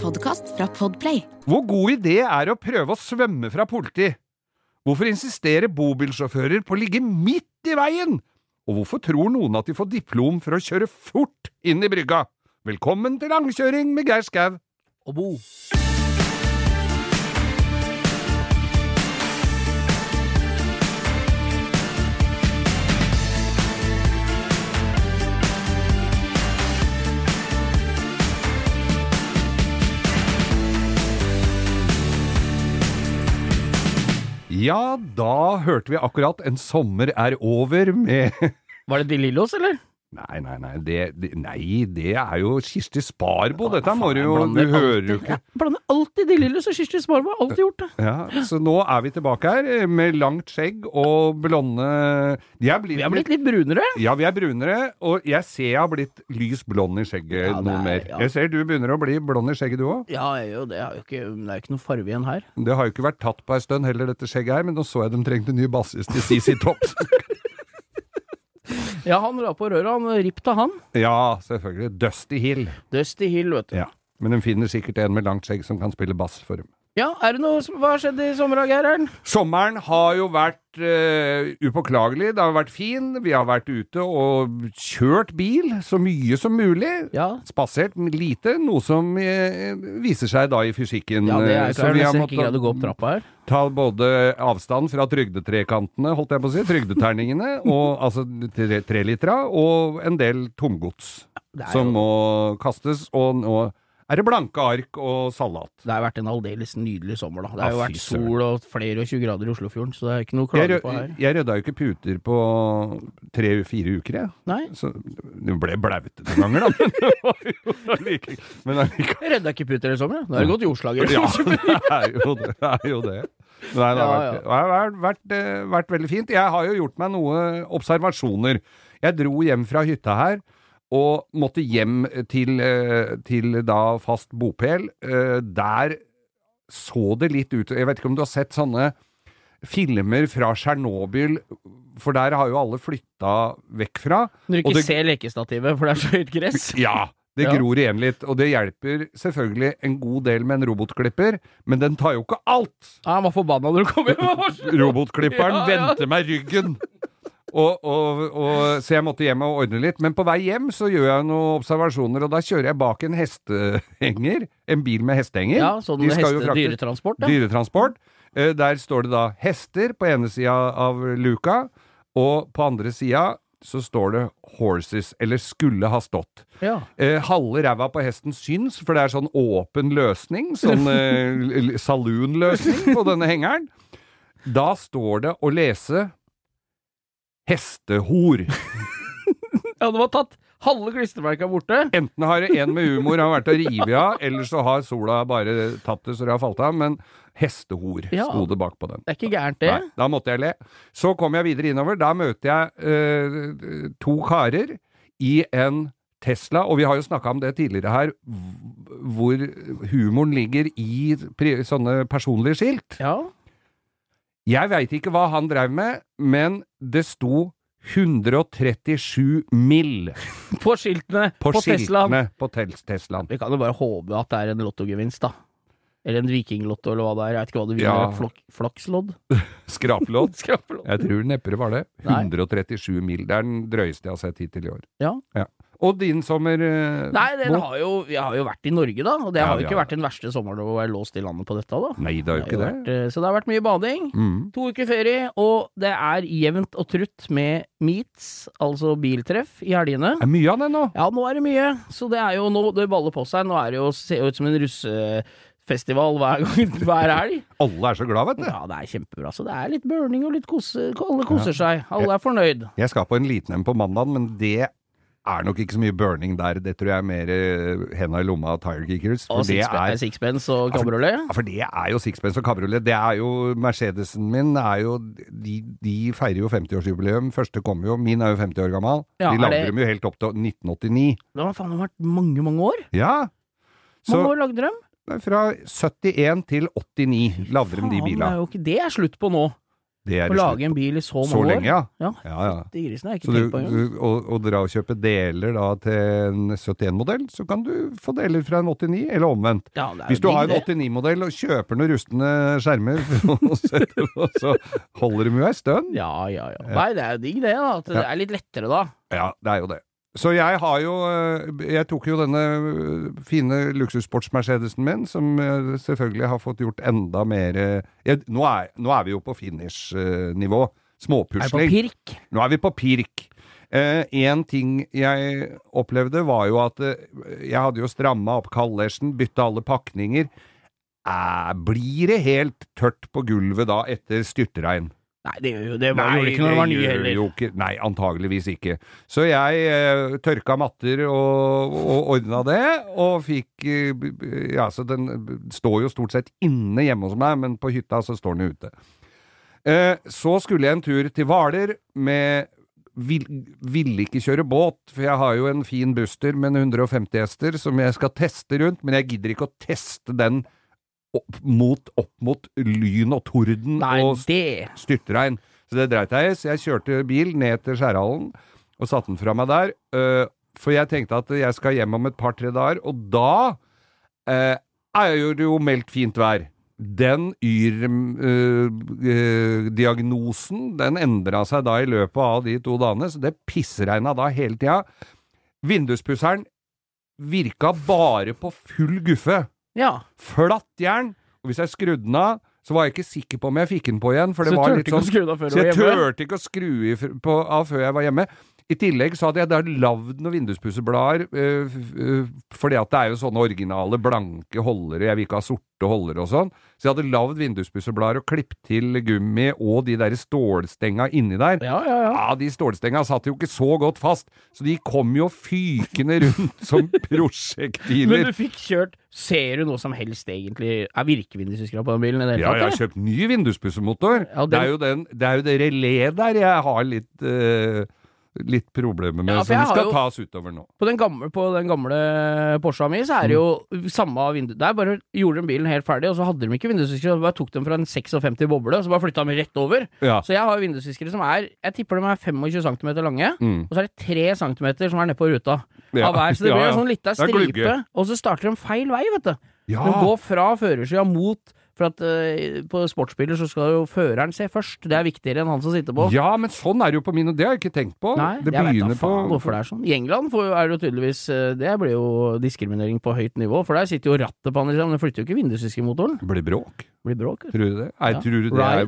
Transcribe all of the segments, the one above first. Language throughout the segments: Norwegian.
podkast fra Podplay. Hvor god idé er det å prøve å svømme fra politi? Hvorfor insisterer bobilsjåfører på å ligge midt i veien? Og hvorfor tror noen at de får diplom for å kjøre fort inn i brygga? Velkommen til langkjøring med Geir Skau. Og Bo. Ja, da hørte vi akkurat En sommer er over med Var det De Lillos, eller? Nei, nei, nei, det, det, nei, det er jo Kirsti Sparbo. Dette må Faen, du jo Du hører jo ikke blander alltid De lille så Kirsti Sparbo. Alltid gjort det. ja, Så nå er vi tilbake her eh, med langt skjegg og blonde De er blitt, Vi har blitt litt brunere. Ja, vi er brunere, og jeg ser jeg har blitt lys blond i skjegget Ja, noe er- mer. ja. Jeg ser du begynner å bli blond i skjegget du òg. Ja, jeg gjør jo det. Er jo ikke, det er jo ikke noe farge igjen her. Det har jo ikke vært tatt på ei stund heller, dette skjegget her, men nå så jeg de trengte ny bassist til CC Tops. Ja, han la på røret. Han ripp til han. ja, selvfølgelig. Dusty Hill. Dusty Hill, vet du. Ja. Men de finner sikkert en med langt skjegg som kan spille bass for dem. Ja, er det noe som, Hva har skjedd i sommer, Geir? Ern? Sommeren har jo vært uh, upåklagelig. Det har vært fin. Vi har vært ute og kjørt bil så mye som mulig. Ja. Spasert lite, noe som uh, viser seg da i fysikken. ja, det er eh, så vi har ikke greid å gå opp trappa her. ta både avstand fra trygdetrekantene, holdt jeg på å si, trygdeterningene, og altså tre, trelitera, og en del tomgods som må kastes. Og nå er det blanke ark og salat. Det har vært en aldeles nydelig sommer, da. Det har jo vært sol og flere og 20 grader i Oslofjorden, så det er ikke noe å klage på her. jeg rydda jo ikke puter på tre-fire uker, jeg. Nei, Så det ble blaute noen ganger, da. Men det var jo allike- Men allikevel jeg rydda ikke puter i sommer, jeg. Nå har det gått jordslager. Ja, det er jo det. det, er jo det. Nei, det har, vært, det har vært, vært, eh, vært veldig fint. Jeg har jo gjort meg noen observasjoner. Jeg dro hjem fra hytta her. Og måtte hjem til, eh, til da fast bopel. Eh, Der så det litt ut Jeg vet ikke om du har sett sånne filmer fra Tsjernobyl, for der har jo alle flytta vekk fra. Når du ikke det- ser lekestativet, for det er så høyt gress. Ja, det Ja. gror igjen litt, og det hjelper selvfølgelig en god del med en robotklipper, men den tar jo ikke alt. Ja, han var forbanna når du kom hjem. Robotklipperen Ja, ja. vendte meg ryggen. Og, og, og, så jeg måtte hjem og ordne litt. Men på vei hjem så gjør jeg noen observasjoner, og da kjører jeg bak en hestehenger. En bil med hestehenger. Ja, sånn heste, dyretransport, ja. Dyretransport. Eh, Der står det da hester på ene sida av luka, og på andre sida så står det horses, eller skulle ha stått. ja. Eh, halve ræva på hesten syns, for det er sånn åpen løsning, sånn eh, saloonløsning på denne hengeren. Da står det å lese hestehor. Ja, det var tatt halve klistremerka borte. Enten har en med humor har vært å rive av, eller så har sola bare tatt det så det har falt av, men hestehor Ja. sto det bak på den. Det er ikke gærent, det. Nei, da måtte jeg le. Så kom jeg videre innover. Da møter jeg eh, to karer i en Tesla, og vi har jo snakka om det tidligere her, hvor humoren ligger i sånne personlige skilt. Ja. Jeg veit ikke hva han drev med, men det sto 137 mill. På skiltene på, på, Teslaen. på Teslaen. Vi kan jo bare håpe at det er en lottogevinst, da. Eller en vikinglotto, eller hva det er. Jeg vet ikke hva du vinner. Ja. Flok flakslodd? Skraplodd. Skrapelodd. Jeg tror neppe det var det. 137 mil. Det er den drøyeste jeg har sett hittil i år. Ja. Og din sommer eh, Nei, den har jo, jeg har jo vært i Norge, da. Og det har jo ikke vært den verste sommeren å være låst i landet på dette, da. Nei, det har jo ikke det. vært, eh, så det har vært mye bading. Mm. To uker ferie, og det er jevnt og trutt med meets, altså biltreff, i helgene. Det er mye av det nå. Ja, nå er det mye. Så det er jo nå det baller på seg. Nå er det jo ser jo ut som en russefestival hver gang hver helg. Alle er så glad, vet du. Ja, det er kjempebra. Så det er litt burning og litt kose. Alle koser seg. Alle er fornøyd. Jeg skal på en liten en på mandag, men det er nok ikke så mye burning der. Det tror jeg er mer eh, henda i lomma av tire kickers. For Og det sixpence, sixpence og kabriolet. Ja, for det er jo sixpence og kabriolet. Det er jo Mercedesen min er jo De, de feirer jo 50-årsjubileum. Første kommer jo Min er jo 50 år gammel. Ja, de lagde det- dem jo helt opp til 1989. Det har faen vært mange, mange år. Ja. Så Mange år lagde de dem. fra 71 til 89 lagde de de bilene. det er jo ikke det er slutt på nå. Det Å lage en bil i så mange år. Så lenge, ja. Ja. Ja, ja. De grisene har jeg Så ikke du, tenkt på engang. å, å dra og kjøpe deler da til en 71-modell, så kan du få deler fra en 89, eller omvendt. Ja, Hvis du har en 89-modell og kjøper noen rustne skjermer, og så holder de jo ei stund. Ja, ja, ja. Nei, det er jo digg det, da. At det er litt lettere da. Ja, det er jo det. Så jeg har jo eh, Jeg tok jo denne eh, fine luksussports-Mercedesen min, som eh, selvfølgelig har fått gjort enda mer eh, jeg, nå, er, nå er vi jo på finish-nivå. Småpusling. Nå er vi på pirk. Eh, en ting jeg opplevde var jo at eh, jeg hadde jo stramma opp kallersen, bytta alle pakninger. Eh, blir det helt tørt på gulvet da etter styrtregn? Nei, det gjør jo det. Var, gjorde ikke når det var ny heller. jo. Nei, antageligvis ikke. Så jeg eh, tørka matter og, og ordna det, og fikk eh, Ja, så den står jo stort sett inne hjemme hos meg, men på hytta så står den ute. Eh, så skulle jeg en tur til Hvaler med vil, Ville ikke kjøre båt, for jeg har jo en fin Buster med en 150 hester som jeg skal teste rundt, men jeg gidder ikke å teste den opp mot, opp mot lyn og torden Nei, og det styrtregn. Så det dreit jeg i, så jeg kjørte bil ned til Skjærhallen og satte den fra meg der. øh, for jeg tenkte at jeg skal hjem om et par-tre dager, og da øh, er det jo meldt fint vær. Den yr-diagnosen, den endra seg da i løpet av de to dagene, så det pissregna da hele tida. Vinduspusseren virka bare på full guffe Ja. flatt jern. Og hvis jeg skrudde den av, så var jeg ikke sikker på om jeg fikk den på igjen. For det Så var turte litt sånn skru det av før Så du var jeg turte ikke å skru av før jeg var hjemme. I tillegg så hadde jeg da lagd noen vinduspusseblader, øh, øh, fordi at det er jo sånne originale, blanke holdere, jeg vil ikke ha sorte holdere og sånn. Så jeg hadde lagd vinduspusseblader og klippet til gummi og de der stålstenga inni der. Ja, ja, ja. Ja, de stålstenga satt jo ikke så godt fast, så de kom jo fykende rundt som prosjektiler. Men du fikk kjørt Ser du noe som helst egentlig Er virkevindushuskere på den bilen hele Ja, tatt? jeg har kjøpt ny vinduspussemotor. Ja, den- det, er jo den, det er jo det relé der jeg har litt eh, Litt problemer med, Ja, som skal jo- tas utover nå. På den gamle, på den gamle Porscha mi så er det jo samme vindu Der bare gjorde de bilen helt ferdig, og så hadde de ikke vindusviskere. så bare tok dem fra en 56 boble, og så bare flytta de rett over. Ja. Så jeg har vindusviskere som er Jeg tipper de er 25 cm lange, Mm. og så er det 3 cm som er nede på ruta. Ja. Av hver, så det blir ja. ja. sånn lita stripe, og så starter de feil vei, vet du. Ja. De går fra førersida mot For at eh, på sportsbiler så skal jo føreren se først. Det er viktigere enn han som sitter på. ja, men sånn er det jo på mine. Det har jeg ikke tenkt på. Nei, det jeg vet da faen på hvorfor det er sånn. I England er det jo tydeligvis eh, Det blir jo diskriminering på høyt nivå, for der sitter jo rattet på andre siden, men det flytter jo ikke vindusviskermotoren. Blir bråk. Blir bråk. Tror du det? Nei, Ja. tror du det er,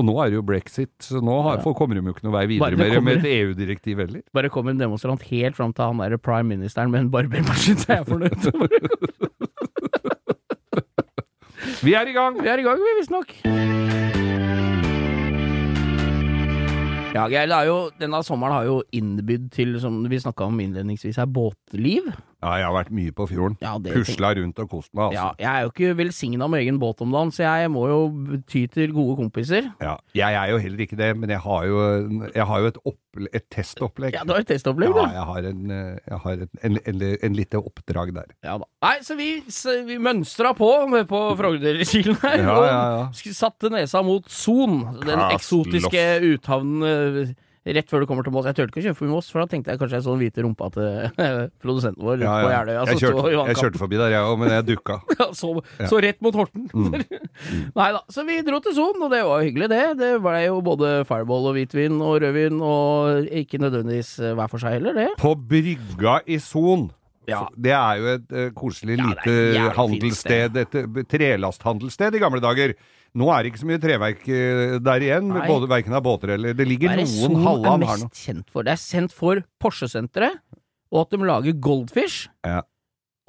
Og nå er det jo brexit, så nå har, Ja. kommer de jo ikke noe vei videre med, med et EU-direktiv heller. Bare kommer en demonstrant helt fram til han derre prime ministeren med en barbermaskin, så er jeg fornøyd. Vi er i gang! Vi er i gang, vi, visstnok. Ja, er jo, denne sommeren har jo innbydd til, som vi snakka om innledningsvis her, båtliv. Ja, jeg har vært mye på fjorden. Ja, Pusla rundt og kost meg, Ja, altså. jeg er jo ikke velsigna med egen båt om dagen, så jeg må jo ty til gode kompiser. Ja. Jeg er jo heller ikke det, men jeg har jo, jeg har jo et, opp, et testopplegg. Ja, du har et testopplegg, du. Ja, jeg har, en, eh, jeg har et, en, en, en lite oppdrag der. Ja da. Nei, så vi, så vi mønstra på på Frognerkilen her, Ja, ja, ja. og satte nesa mot Son, den eksotiske uthavnen eh, rett før du kommer til Moss. Jeg turte ikke å kjøre forbi Moss, for da tenkte jeg kanskje jeg så den hvite rumpa til produsenten vår Ja, på ja. Jeløya. Jeg, kjørte, jeg kjørte forbi der, jeg òg, men jeg dukka. Så, så rett mot Horten. Mm. Nei da, så vi dro til Son, og det var hyggelig, det. Det ble jo både fireball og hvitvin og rødvin, og ikke nødvendigvis hver for seg heller, det. På brygga i Son. Ja. Det er jo et uh, koselig Ja, er lite handelssted, et eh, trelasthandelssted i gamle dager. Nå er det ikke så mye treverk eh, der igjen, både verken av båter eller Det ligger er det noen er halvannen her nå. mest kjent for? Det er kjent for Porsche-senteret, og at de lager Goldfish, Ja.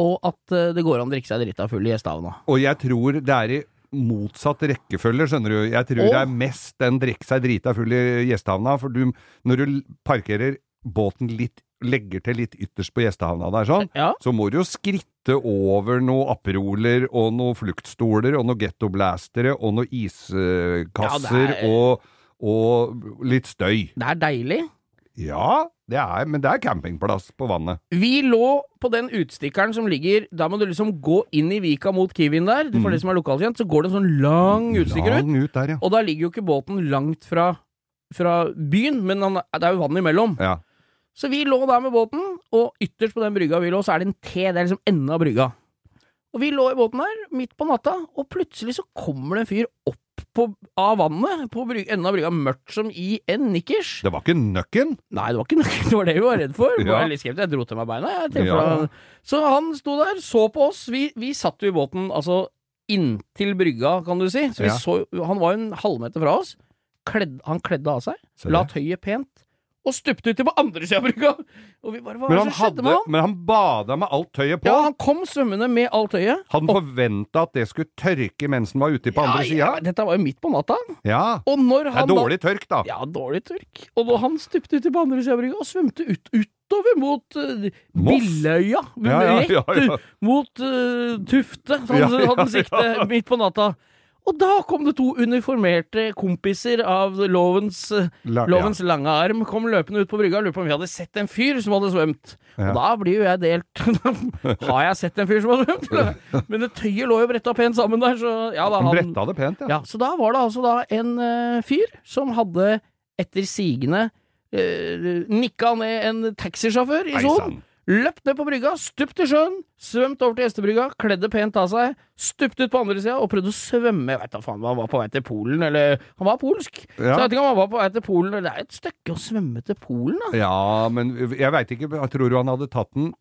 og at det går an å drikke seg drita full i gjestehavna. Og jeg tror det er i motsatt rekkefølge, skjønner du. Jeg tror og... det er mest den drikke seg drita full i gjestehavna, for du, når du parkerer båten litt, legger til litt ytterst på gjestehavna der sånn, Ja. så må du jo skritte over noen Aperoler og noen fluktstoler og noen gettoblastere og noen iskasser Ja, er- og, og litt støy. Det er deilig. Ja, det er, men det er campingplass på vannet. Vi lå på den utstikkeren som ligger Da må du liksom gå inn i Vika mot Kiwien der. For det som er lokalkjent, så går det en sånn lang utstikker ut. Mm. Lang ut der, ja. Og da ligger jo ikke båten langt fra, fra byen, men han, det er jo vann imellom. ja. Så vi lå der med båten, og ytterst på den brygga vi lå, så er det en T. Det er liksom enden av brygga. Og vi lå i båten der, midt på natta, og plutselig så kommer det en fyr opp på, av vannet på bryg, enden av brygga, mørkt som i en nikkers. Det var ikke nøkken? Nei, det var ikke nøkken, det var det vi var redd for. Ja. Jeg, skeptisk. jeg dro til meg beina. Jeg, Ja. Så han sto der, så på oss. Vi, vi satt jo i båten altså inntil brygga, kan du si. Så vi Ja. så, han var jo en halvmeter fra oss. Kledd, han kledde av seg, la tøyet pent, og stupte uti på andre sida av brygga. Og vi bare Hva Men han, hadde, med han? men han bada med alt tøyet på. Ja, han kom svømmende med alt tøyet. Han forventa at det skulle tørke mens han var ute på andre ja, dette var jo midt på natta. Ja. Og når Det er dårlig tørk, da. Ja, dårlig tørk. Og da han stupte uti på andre sida av brygga og svømte ut, utover mot uh? Billøya, Ja, ja, rett ja, ja. mot uh, Tufte, så han Ja, ja, hadde sikte midt på natta. Og da kom det to uniformerte kompiser av lovens, La- lovens lange arm, kom løpende ut på brygga og lurte på om vi hadde sett en fyr som hadde svømt. Ja. Og da blir jo jeg delt. Har jeg sett en fyr som har svømt? Men det tøyet lå jo bretta pent sammen der, så ja da. Han bretta det pent, ja. ja, så da var det altså da en uh, fyr som hadde etter sigende uh, nikka ned en taxisjåfør i Son. Løpt ned på brygga, stupt i sjøen, svømt over til gjestebrygga, kledde pent av seg, stupt ut på andre sida og prøvde å svømme. Jeg veit da faen, han var på vei til Polen, eller Han var polsk, så jeg vet ikke om han var på vei til Polen. eller Det er et stykke å svømme til Polen, da. Ja, men jeg veit ikke. Jeg tror du han hadde tatt den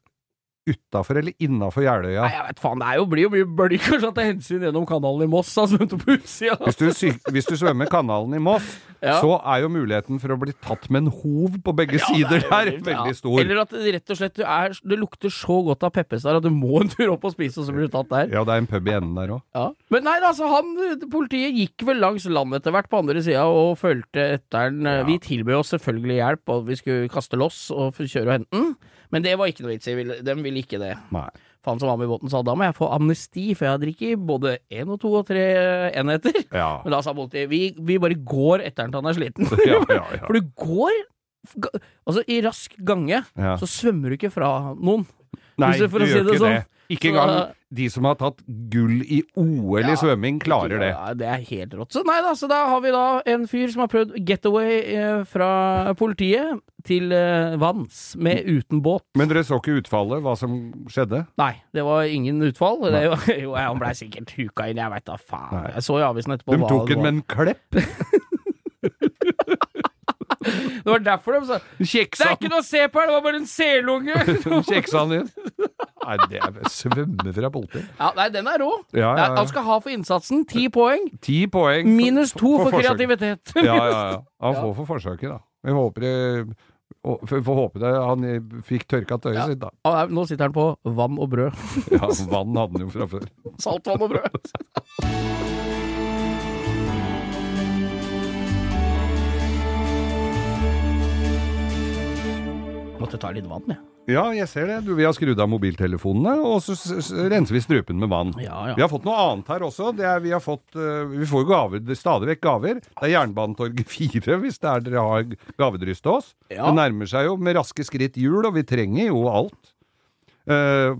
utafor eller innafor Jeløya? Nei, jeg vet faen, det jo, blir jo mye bølger kanskje å ta hensyn gjennom kanalen i Moss. Han svømte på utsida. Hvis du, hvis du svømmer kanalen i Moss, Ja. så er jo muligheten for å bli tatt med en hov på begge Ja, sider er der veldig ja. stor. Eller at det rett og slett du er, det lukter så godt av Peppes der at du må en tur opp og spise, og så blir du tatt der. Ja, det er en pub i enden der òg. Ja. Men nei, altså, han, politiet gikk vel langs land etter hvert på andre sida og fulgte etter den. Vi tilbød oss selvfølgelig hjelp, og vi skulle kaste loss og kjøre og hente den. Men det var ikke noe vits i, de ville ikke det. Nei. Han som var med i båten sa da må jeg få amnesti, for jeg har drukket både én og to og tre enheter. Ja. Men da sa politiet vi, vi bare går etter den til han er sliten. Ja, ja, ja. For du går Altså, i rask gange så svømmer du ikke fra noen. Nei, du gjør si ikke sånn. det. Ikke engang de som har tatt gull i OL Ja. i svømming, klarer det. Ja, det er helt rått. Så nei da, så da har vi da en fyr som har prøvd getaway eh, fra politiet til eh, vanns, med uten båt. Men dere så ikke utfallet, hva som skjedde? Nei, det var ingen utfall. Det, jo, jo, han blei sikkert huka inn, jeg veit da faen. Nei. Jeg så i avisen etterpå De tok den med en klepp. Det var derfor de sa Det er ikke noe å se på her, det var bare en selunge! den Kjeksa han inn. Nei, det er svømme fra politiet. Ja, nei, den er rå. Ja, ja. Han skal ha for innsatsen ti poeng. Ti poeng. Minus to for, forsøk. kreativitet. Ja, ja, ja. Han får for forsøket, da. Vi håper det Vi får håpe det han fikk tørka tøyet Ja. sitt, da. Nå sitter han på vann og brød. Ja, vann hadde han jo fra før. Saltvann og brød. Måtte ta litt vann, jeg. Ja, jeg ser det. Du, vi har skrudd av mobiltelefonene, og så renser vi strupen med vann. Ja, Vi har fått noe annet her også. Det er, vi, har fått, uh, vi får jo gaver, stadig vekk gaver. Det er Jernbanetorget 4, hvis det er dere har gavedryst til oss. Ja. Det nærmer seg jo med raske skritt jul, og vi trenger jo alt. Uh,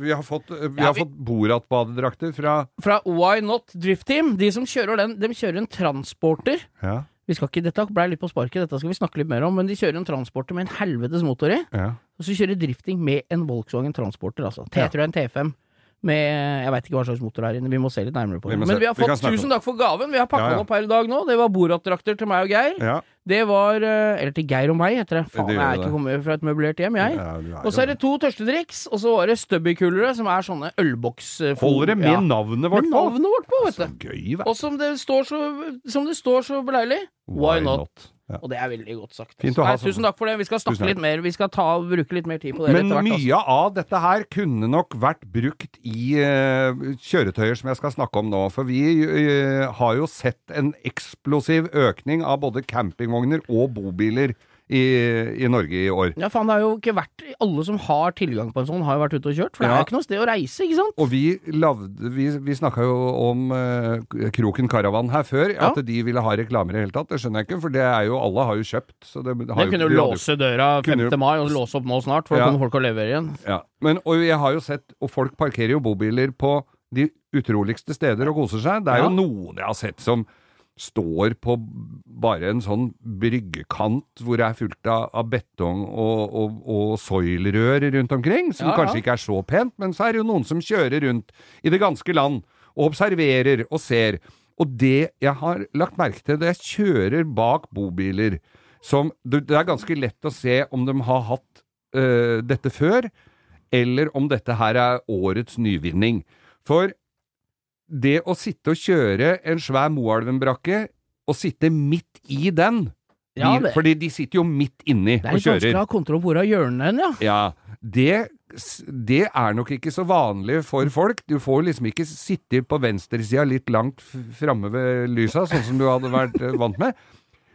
vi har fått, uh, vi Ja, vi- Borat-badedrakter fra Fra Why Not Drift Team. De som kjører den, de kjører en transporter. Ja. Vi skal ikke, Dette ble litt på sparket, dette skal vi snakke litt mer om, men de kjører en transporter med en helvetes motor i. ja. Og så kjører drifting med en Volkswagen Transporter, altså. T Ja. tror jeg en T5. Med Jeg veit ikke hva slags motor det er inne, vi må se litt nærmere på det. Men vi har fått vi tusen takk for gaven. Vi har pakka Ja, ja. opp her i dag nå. Det var Borat-drakter til meg og Geir. ja. Det var eh, Eller til Geir og meg, heter det. Faen, jeg er ikke kommet fra et møblert hjem, jeg. Og så er det to tørstedriks, og så var det stubby-kulere, som er sånne ølboks... Holder det med navnet vårt på? Med navnet vårt på, vet Så du. gøy, vet Og som det står så, som det står så beleilig, why not? Ja. Og det er veldig godt sagt. Fint å ha Nei, sånn. tusen takk for det. Vi skal snakke litt mer. Vi skal ta, bruke litt mer tid på det Men hvert. altså. mye av dette her kunne nok vært brukt i uh, kjøretøyer som jeg skal snakke om nå. For vi uh, har jo sett en eksplosiv økning av både campingvogner og bobiler i, i Norge i år. Ja, faen, det har jo ikke vært Alle som har tilgang på en sånn, har jo vært ute og kjørt. For det Ja. er jo ikke noe sted å reise, ikke sant? Og vi lavde Vi, vi snakka jo om eh, Kroken Caravan her før, Ja. at de ville ha reklamer i det hele tatt. Det skjønner jeg ikke, for det er jo Alle har jo kjøpt. Så det, har Den kunne jo låse døra 5. Jo- mai og låse opp nå snart, for Ja. da kommer folk og leverer igjen. Ja. Men, og jeg har jo sett Og folk parkerer jo bobiler på de utroligste steder og koser seg. Det er jo noen jeg har sett som står på bare en sånn bryggekant hvor det er fullt av, av betong og, og, og soilrør rundt omkring, som Ja, ja. kanskje ikke er så pent, men så er det jo noen som kjører rundt i det ganske land og observerer og ser. Og det jeg har lagt merke til, det jeg kjører bak bobiler som Det det er ganske lett å se om de har hatt øh, dette før, eller om dette her er årets nyvinning. For det å sitte og kjøre en svær Moelven-brakke, og sitte midt i den Ja, det- Fordi de sitter jo midt inni Det er og litt vanskelig kjører. å ha kontroll på hvor av hjørnene ja. Ja, det, det er nok ikke så vanlig for folk. Du får liksom ikke sitte på venstresida litt langt framme ved lysa, sånn som du hadde vært eh, vant med.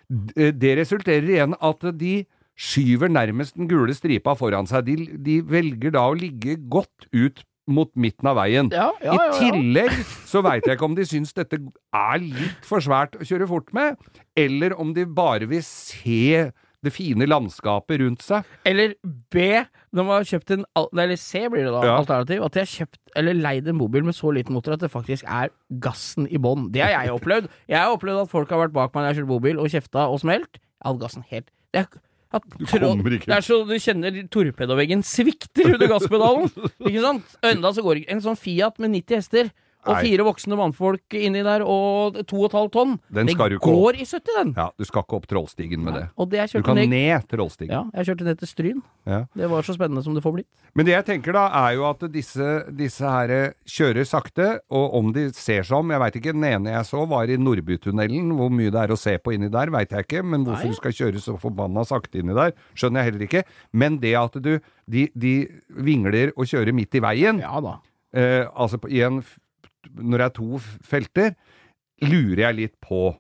Det resulterer igjen at de skyver nærmest den gule stripa foran seg. De, de velger da å ligge godt ut mot midten av veien. Ja, ja, I ja, tillegg så veit jeg ikke om de syns dette er litt for svært å kjøre fort med, eller om de bare vil se det fine landskapet rundt seg. Eller B, når man har kjøpt en Eller C blir det da, Ja. alternativ. At de har kjøpt eller leid en bobil med så liten motor at det faktisk er gassen i bånn. Det har jeg opplevd. Jeg har opplevd at folk har vært bak meg når jeg har kjørt bobil og kjefta og smelt. Jeg hadde gassen helt det er, at ikke. Det er så du kjenner torpedoveggen svikter under gasspedalen. ikke sant? Enda så går En sånn Fiat med 90 hester og fire voksne mannfolk inni der og to og et halvt tonn. Den det går i 70, den. Ja, du skal ikke opp Trollstigen med det. Og det jeg Du kan ned ned Trollstigen. Ja, jeg kjørte ned til Stryn. Ja. Det var så spennende som det får blitt. Men det jeg tenker da, er jo at disse, disse her kjører sakte, og om de ser seg om Jeg veit ikke, den ene jeg så var i Nordbytunnelen. Hvor mye det er å se på inni der, veit jeg ikke. Men hvorfor Nei. du skal kjøre så forbanna sakte inni der, skjønner jeg heller ikke. Men det at du De, de vingler og kjører midt i veien, Ja da. eh, altså på, i en, når det er to felter, lurer jeg litt på.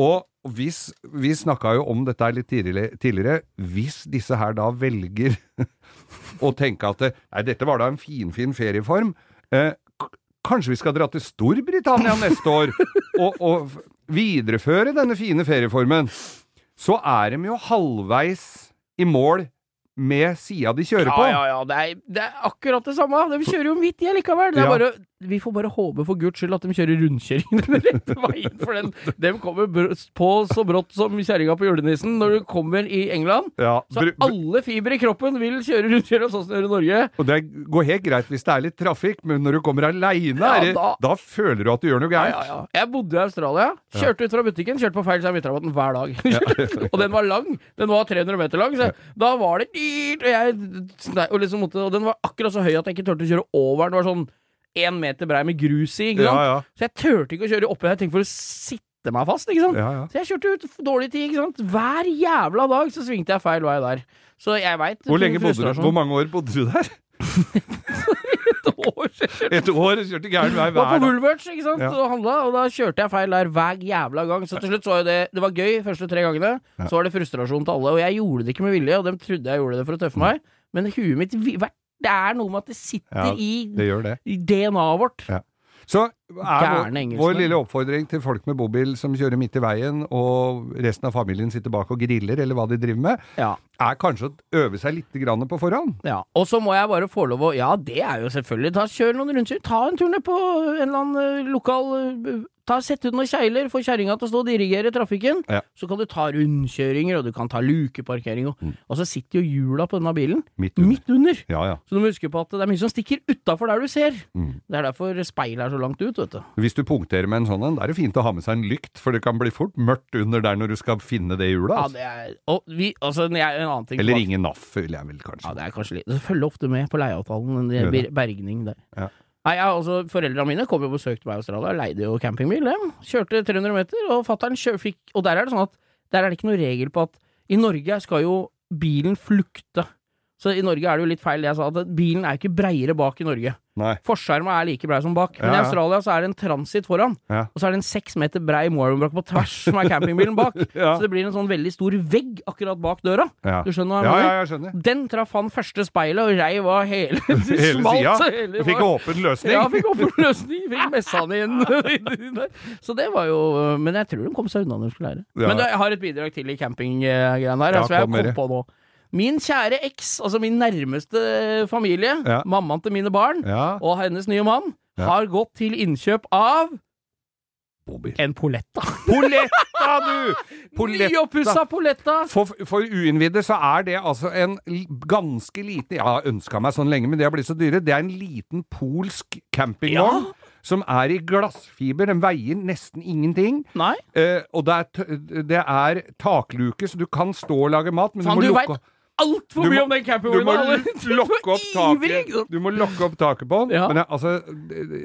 Og hvis, vi snakka jo om dette litt tidligere, hvis disse her da velger å tenke at nei, dette var da en finfin ferieform, eh, kanskje vi skal dra til Storbritannia neste år og, og videreføre denne fine ferieformen, så er de jo halvveis i mål med sida de kjører Ja, på. ja, ja. Det er, det er akkurat det samme. De kjører jo midt i likevel. Det er Ja. bare, vi får bare håpe for guds skyld at de kjører rundkjøring den rette veien. For den, dem kommer på så brått som kjerringa på julenissen når du kommer i England. Ja, Så alle fibre i kroppen vil kjøre rundkjøring sånn som de gjør i Norge. Og det går helt greit hvis det er litt trafikk, men når du kommer aleine, Ja, da, da- føler du at du gjør noe Ja, gærent. ja, ja. Jeg bodde i Australia. Kjørte ut fra butikken, kjørte på feil side av midtrabatten hver dag. og den var lang. Den var 300 meter lang, så da var det dyrt. Og, jeg, og, liksom og den var akkurat så høy at jeg ikke turte å kjøre over den. Det var sånn én meter brei med grus i. Ikke sant? Ja, ja. Så jeg turte ikke å kjøre oppi der. Jeg tenkte for å sitte meg fast. ikke sant? Ja. Så jeg kjørte ut dårlig tid. ikke sant? Hver jævla dag så svingte jeg feil vei der. Så jeg veit Hvor, lenge bodde du, hvor mange år bodde du der? Et år, kjørte gæren vei var på hver dag. Woolworths ikke sant? Og handla, og da kjørte jeg feil der hver jævla gang. Så til slutt så var jo det Det var gøy første tre gangene. Så var det frustrasjon til alle. Og jeg gjorde det ikke med vilje, og de trodde jeg gjorde det for å tøffe meg. Men huet mitt vi- hver- Det er noe med at det sitter Ja, i, Det i DNA-et vårt. Ja. Så Gærne engelskmenn. vår lille oppfordring til folk med bobil som kjører midt i veien, og resten av familien sitter bak og griller, eller hva de driver med, Ja. er kanskje å øve seg litt grann på forhånd. Ja, og så må jeg bare få lov å Ja, det er jo selvfølgelig Ta, Kjør noen rundkjør. Ta en tur ned på en eller annen eh, lokal eh, Ta, Sett ut noen kjegler, få kjerringa til å stå og dirigere trafikken. Ja. Så kan du ta rundkjøringer, og du kan ta lukeparkering. Og, og så sitter jo hjula på denne bilen Midt under. midt under. Ja, ja. Så du må huske på at det er mye som stikker utafor der du ser. Mm. Det er derfor speilet er så langt ut, vet du. Hvis du punkterer med en sånn en, da er det fint å ha med seg en lykt, for det kan bli fort mørkt under der når du skal finne det hjulet. Ja, Altså. det er Og vi, altså, en annen ting Eller ingen NAF, vil jeg vel kanskje. Ja, det er kanskje litt Det følger ofte med på leieavtalen, en bergning der. Ja. Nei, ja, altså, Foreldrene mine kom jo og besøkte meg i Australia, leide jo campingbil, dem. Kjørte 300 meter, og fatter'n fikk Og der er det sånn at der er det ikke noe regel på at i Norge skal jo bilen flukte. Så i Norge er det jo litt feil det jeg sa, at bilen er ikke breiere bak i Norge. Nei. Forskjerma er like brei som bak, men Ja, i. Australia så er det en transit foran, Ja. og så er det en seks meter brei Moorham-brakke på tvers som er campingbilen bak. Ja. Så det blir en sånn veldig stor vegg akkurat bak døra. Ja. Du skjønner hva jeg Ja, mener? ja, jeg skjønner. Den traff han første speilet og reiv av hele Hele smalt, sida. hele fikk åpen løsning. Ja, fikk åpen løsning. Fikk messa han inn. så det var jo Men jeg tror de kom seg unna når de skulle lære. Ja. Men jeg har et bidrag til i campinggreiene her. Ja, altså, jeg kom på nå. Min kjære eks, altså min nærmeste familie, Ja. mammaen til mine barn, Ja. og hennes nye mann, Ja. har gått til innkjøp av Bobil. en Poletta. Poletta, du! Poletta. Nyoppussa Poletta. For, for uinnvidde så er det altså en ganske liten Jeg har ønska meg sånn lenge, men det har blitt så dyre. Det er en liten polsk campingvogn. Som er i glassfiber. Den veier nesten ingenting. Nei, Eh, og det er, t det er takluke, så du kan stå og lage mat, men Fan, du må du lukke altfor Du mye om den du må lokke opp taket? Du må lokke opp taket på den. Ja. Men jeg, altså,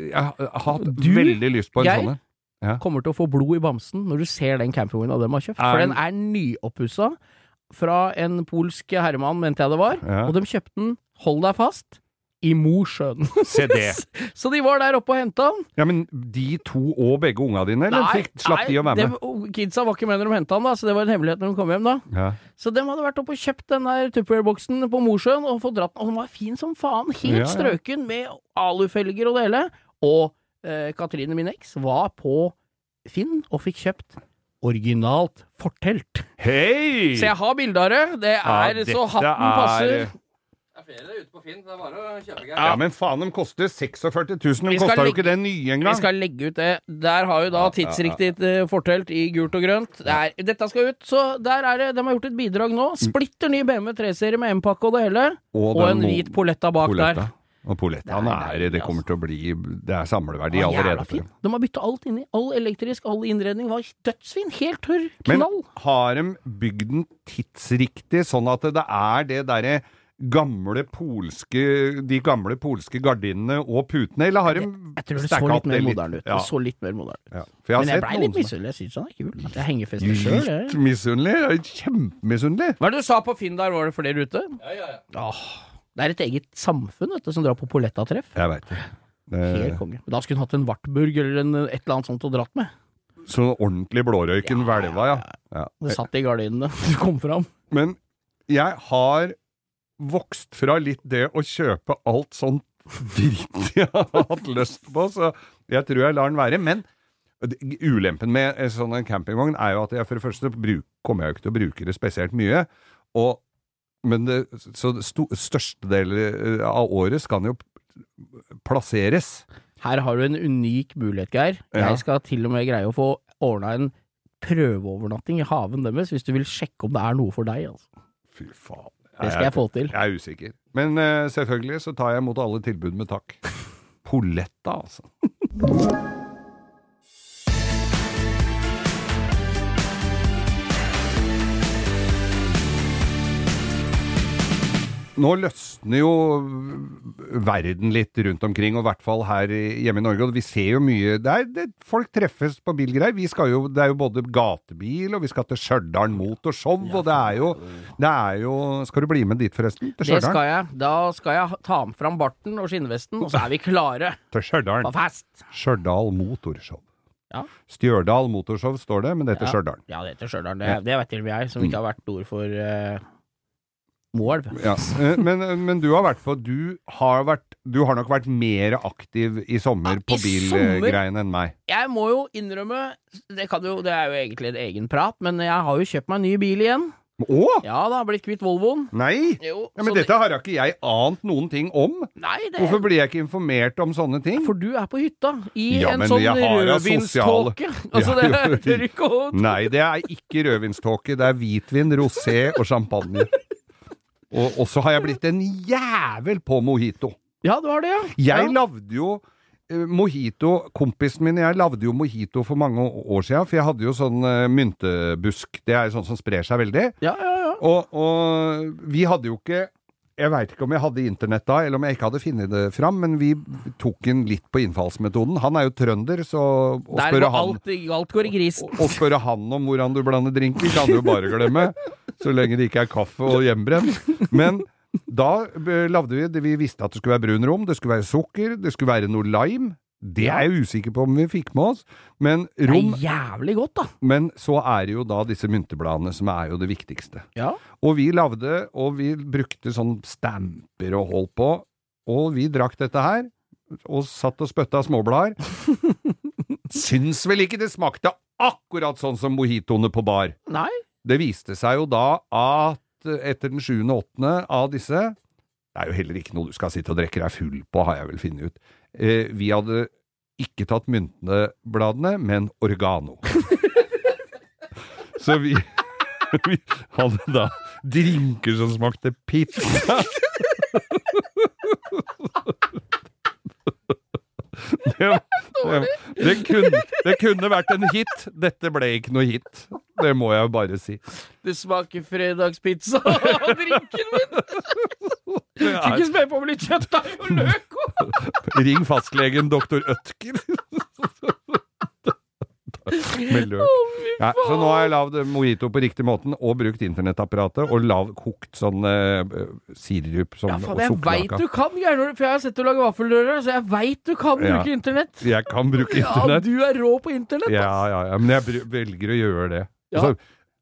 jeg har hatt Du, veldig lyst på en sånn en. kommer til å få blod i bamsen når du ser den campingvogna de har kjøpt. Er For den- den er nyoppussa fra en polsk herremann, mente jeg det var. Ja. Og de kjøpte den, hold deg fast, i Mosjøen. Se det. Så de var der oppe og henta han. Ja, men de to og begge unga dine, eller fikk, slapp de å være med? dem- kidsa var ikke med når de henta han, da, så det var en hemmelighet når de kom hjem. da Ja. Så de hadde vært oppe og kjøpt den der Tupperware-boksen på Mosjøen og fått dratt den. Og den var fin som faen. Helt Ja, ja. strøken med alufelger og det hele. Og eh, Katrine, min eks, var på Finn og fikk kjøpt originalt fortelt. Hei! Så jeg har bilde av det. Det Ja, er så hatten er- passer. Er flere ute på Finn. Det er bare å kjøpe greier. Ja, men faen, de koster 46 000. De Vi kosta jo ikke det nye engang. Vi skal legge ut det. Der har jo da tidsriktig eh, fortelt i gult og grønt. Det er, dette skal ut, så der er det. De har gjort et bidrag nå. Splitter ny BMW 3-serie med M-pakke og det hele. Og og en hvit Poletta bak Poletta. der. Og Polettaen Det er er Det kommer til å bli Det er samleverdi Ja, allerede. for fin. De har bytta alt inni. All elektrisk, all innredning var dødsfin. Helt tørr. Men har de bygd den tidsriktig, sånn at det er det derre gamle polske De gamle polske gardinene og putene, eller har de Jeg tror det så litt mer moderne ut. Ja. Det så litt mer moderne ut. Ja. For jeg har Men jeg sett blei litt misunnelig. Jeg syns han er kul. At jeg henger fester sjøl. Litt misunnelig? Kjempemisunnelig. Hva er det du sa på Finn der, var det flere ute? Ja, ja, ja. Åh, det er et eget samfunn vet du, som drar på Poletta-treff. Jeg veit det. Helt konge. Da skulle hun hatt en Wartburg eller en, et eller annet sånt å dratt med. Så ordentlig blårøyken hvelva, ja. ja. Det satt i gardinene. Du kom fram. Men jeg har vokst fra litt det å kjøpe alt sånt dritt jeg har hatt lyst på, så jeg tror jeg lar den være. Men ulempen med en sånn en campingvogn er jo at jeg for det første bruk, kommer jeg jo ikke til å bruke det spesielt mye. Og, men det, så sto, største deler av året skal den jo plasseres. Her har du en unik mulighet, Geir. Ja. Jeg skal til og med greie å få ordna en prøveovernatting i haven deres, hvis du vil sjekke om det er noe for deg. Altså. Fy faen. Det skal jeg få til. Jeg er usikker. Men eh, selvfølgelig så tar jeg imot alle tilbud med takk. Poletta, altså. Nå løsner jo verden litt rundt omkring, og i hvert fall her hjemme i Norge. Og vi ser jo mye det er, det, Folk treffes på bilgreier. Vi skal jo, det er jo både gatebil, og vi skal til Stjørdal Motorshow, og det er jo Det er jo Skal du bli med dit, forresten? Til Det skal jeg. Da skal jeg ta fram barten og skinnvesten, og så er vi klare Til Stjørdal. på fest. Stjørdal Motorshow. Ja. Stjørdal Motorshow står det, men det heter Ja. Stjørdal. Ja, det heter Stjørdal. Det, det vet til og med jeg, som ikke har vært ord for uh, Moelv. Ja. eh, Men, men du har vært på Du har, vært, du har nok vært mer aktiv i sommer Ja, på bilgreiene enn meg. Jeg må jo innrømme det, kan jo, det er jo egentlig en egen prat, men jeg har jo kjøpt meg en ny bil igjen. Å! Ja da, blitt kvitt Volvoen. Nei! Jo, Ja, men dette har ikke jeg ant noen ting om. Nei, det Hvorfor blir jeg ikke informert om sånne ting? For du er på hytta i Ja, en sånn rødvinståke. Altså, Ja, det er ikke Nei, det er ikke rødvinståke. Det er hvitvin, rosé og champagne. Og, så har jeg blitt en jævel på mojito. Ja, du har det, ja. Jeg ja. lagde jo eh, Mojito, kompisen min og jeg lagde jo mojito for mange år siden, for jeg hadde jo sånn eh, myntebusk. Det er jo sånn som sprer seg veldig. Ja, ja, ja. Og, og vi hadde jo ikke Jeg veit ikke om jeg hadde internett da, eller om jeg ikke hadde funnet det fram, men vi tok den litt på innfallsmetoden. Han er jo trønder, så å spørre han alt, alt går i grisen. å spørre han om hvordan du blander drinker, kan du bare glemme. Så lenge det ikke er kaffe og hjemmebrent. Men Da lagde vi det. Vi visste at det skulle være brun rom, det skulle være sukker, det skulle være noe lime. Det er jeg usikker på om vi fikk med oss. Men Det er jævlig godt, da. Men så er det jo da disse myntebladene som er jo det viktigste. Ja. Og vi lagde, og vi brukte sånn stamper og holdt på, og vi drakk dette her, og satt og spytta småblader. Syns vel ikke det smakte akkurat sånn som mojitoene på bar. Nei. Det viste seg jo da at etter den sjuende og åttende av disse Det er jo heller ikke noe du skal sitte og drikke deg full på, har jeg vel funnet ut. Eh, vi hadde ikke tatt myntebladene, men Organo. Så vi, vi hadde da drinker som smakte pizza. Det, det, det, kunne, det kunne vært en hit. Dette ble ikke noe hit. Det må jeg bare si. Det smaker fredagspizza og drinken min! Ikke spør på med litt kjøttdeig og løk ring fastlegen doktor Ødker. Løk. Ja, så nå har jeg lagd mojito på riktig måten, og brukt internettapparatet, og lav, kokt sånn uh, sirup sånn, Ja, faen, jeg veit du kan, Geir, for jeg har sett du lage vaffelrører, så jeg veit du kan Ja. bruke internett. Jeg kan bruke Ja, du er rå på internett. Ja, ja, ja, men jeg velger å gjøre det. Ja. Så,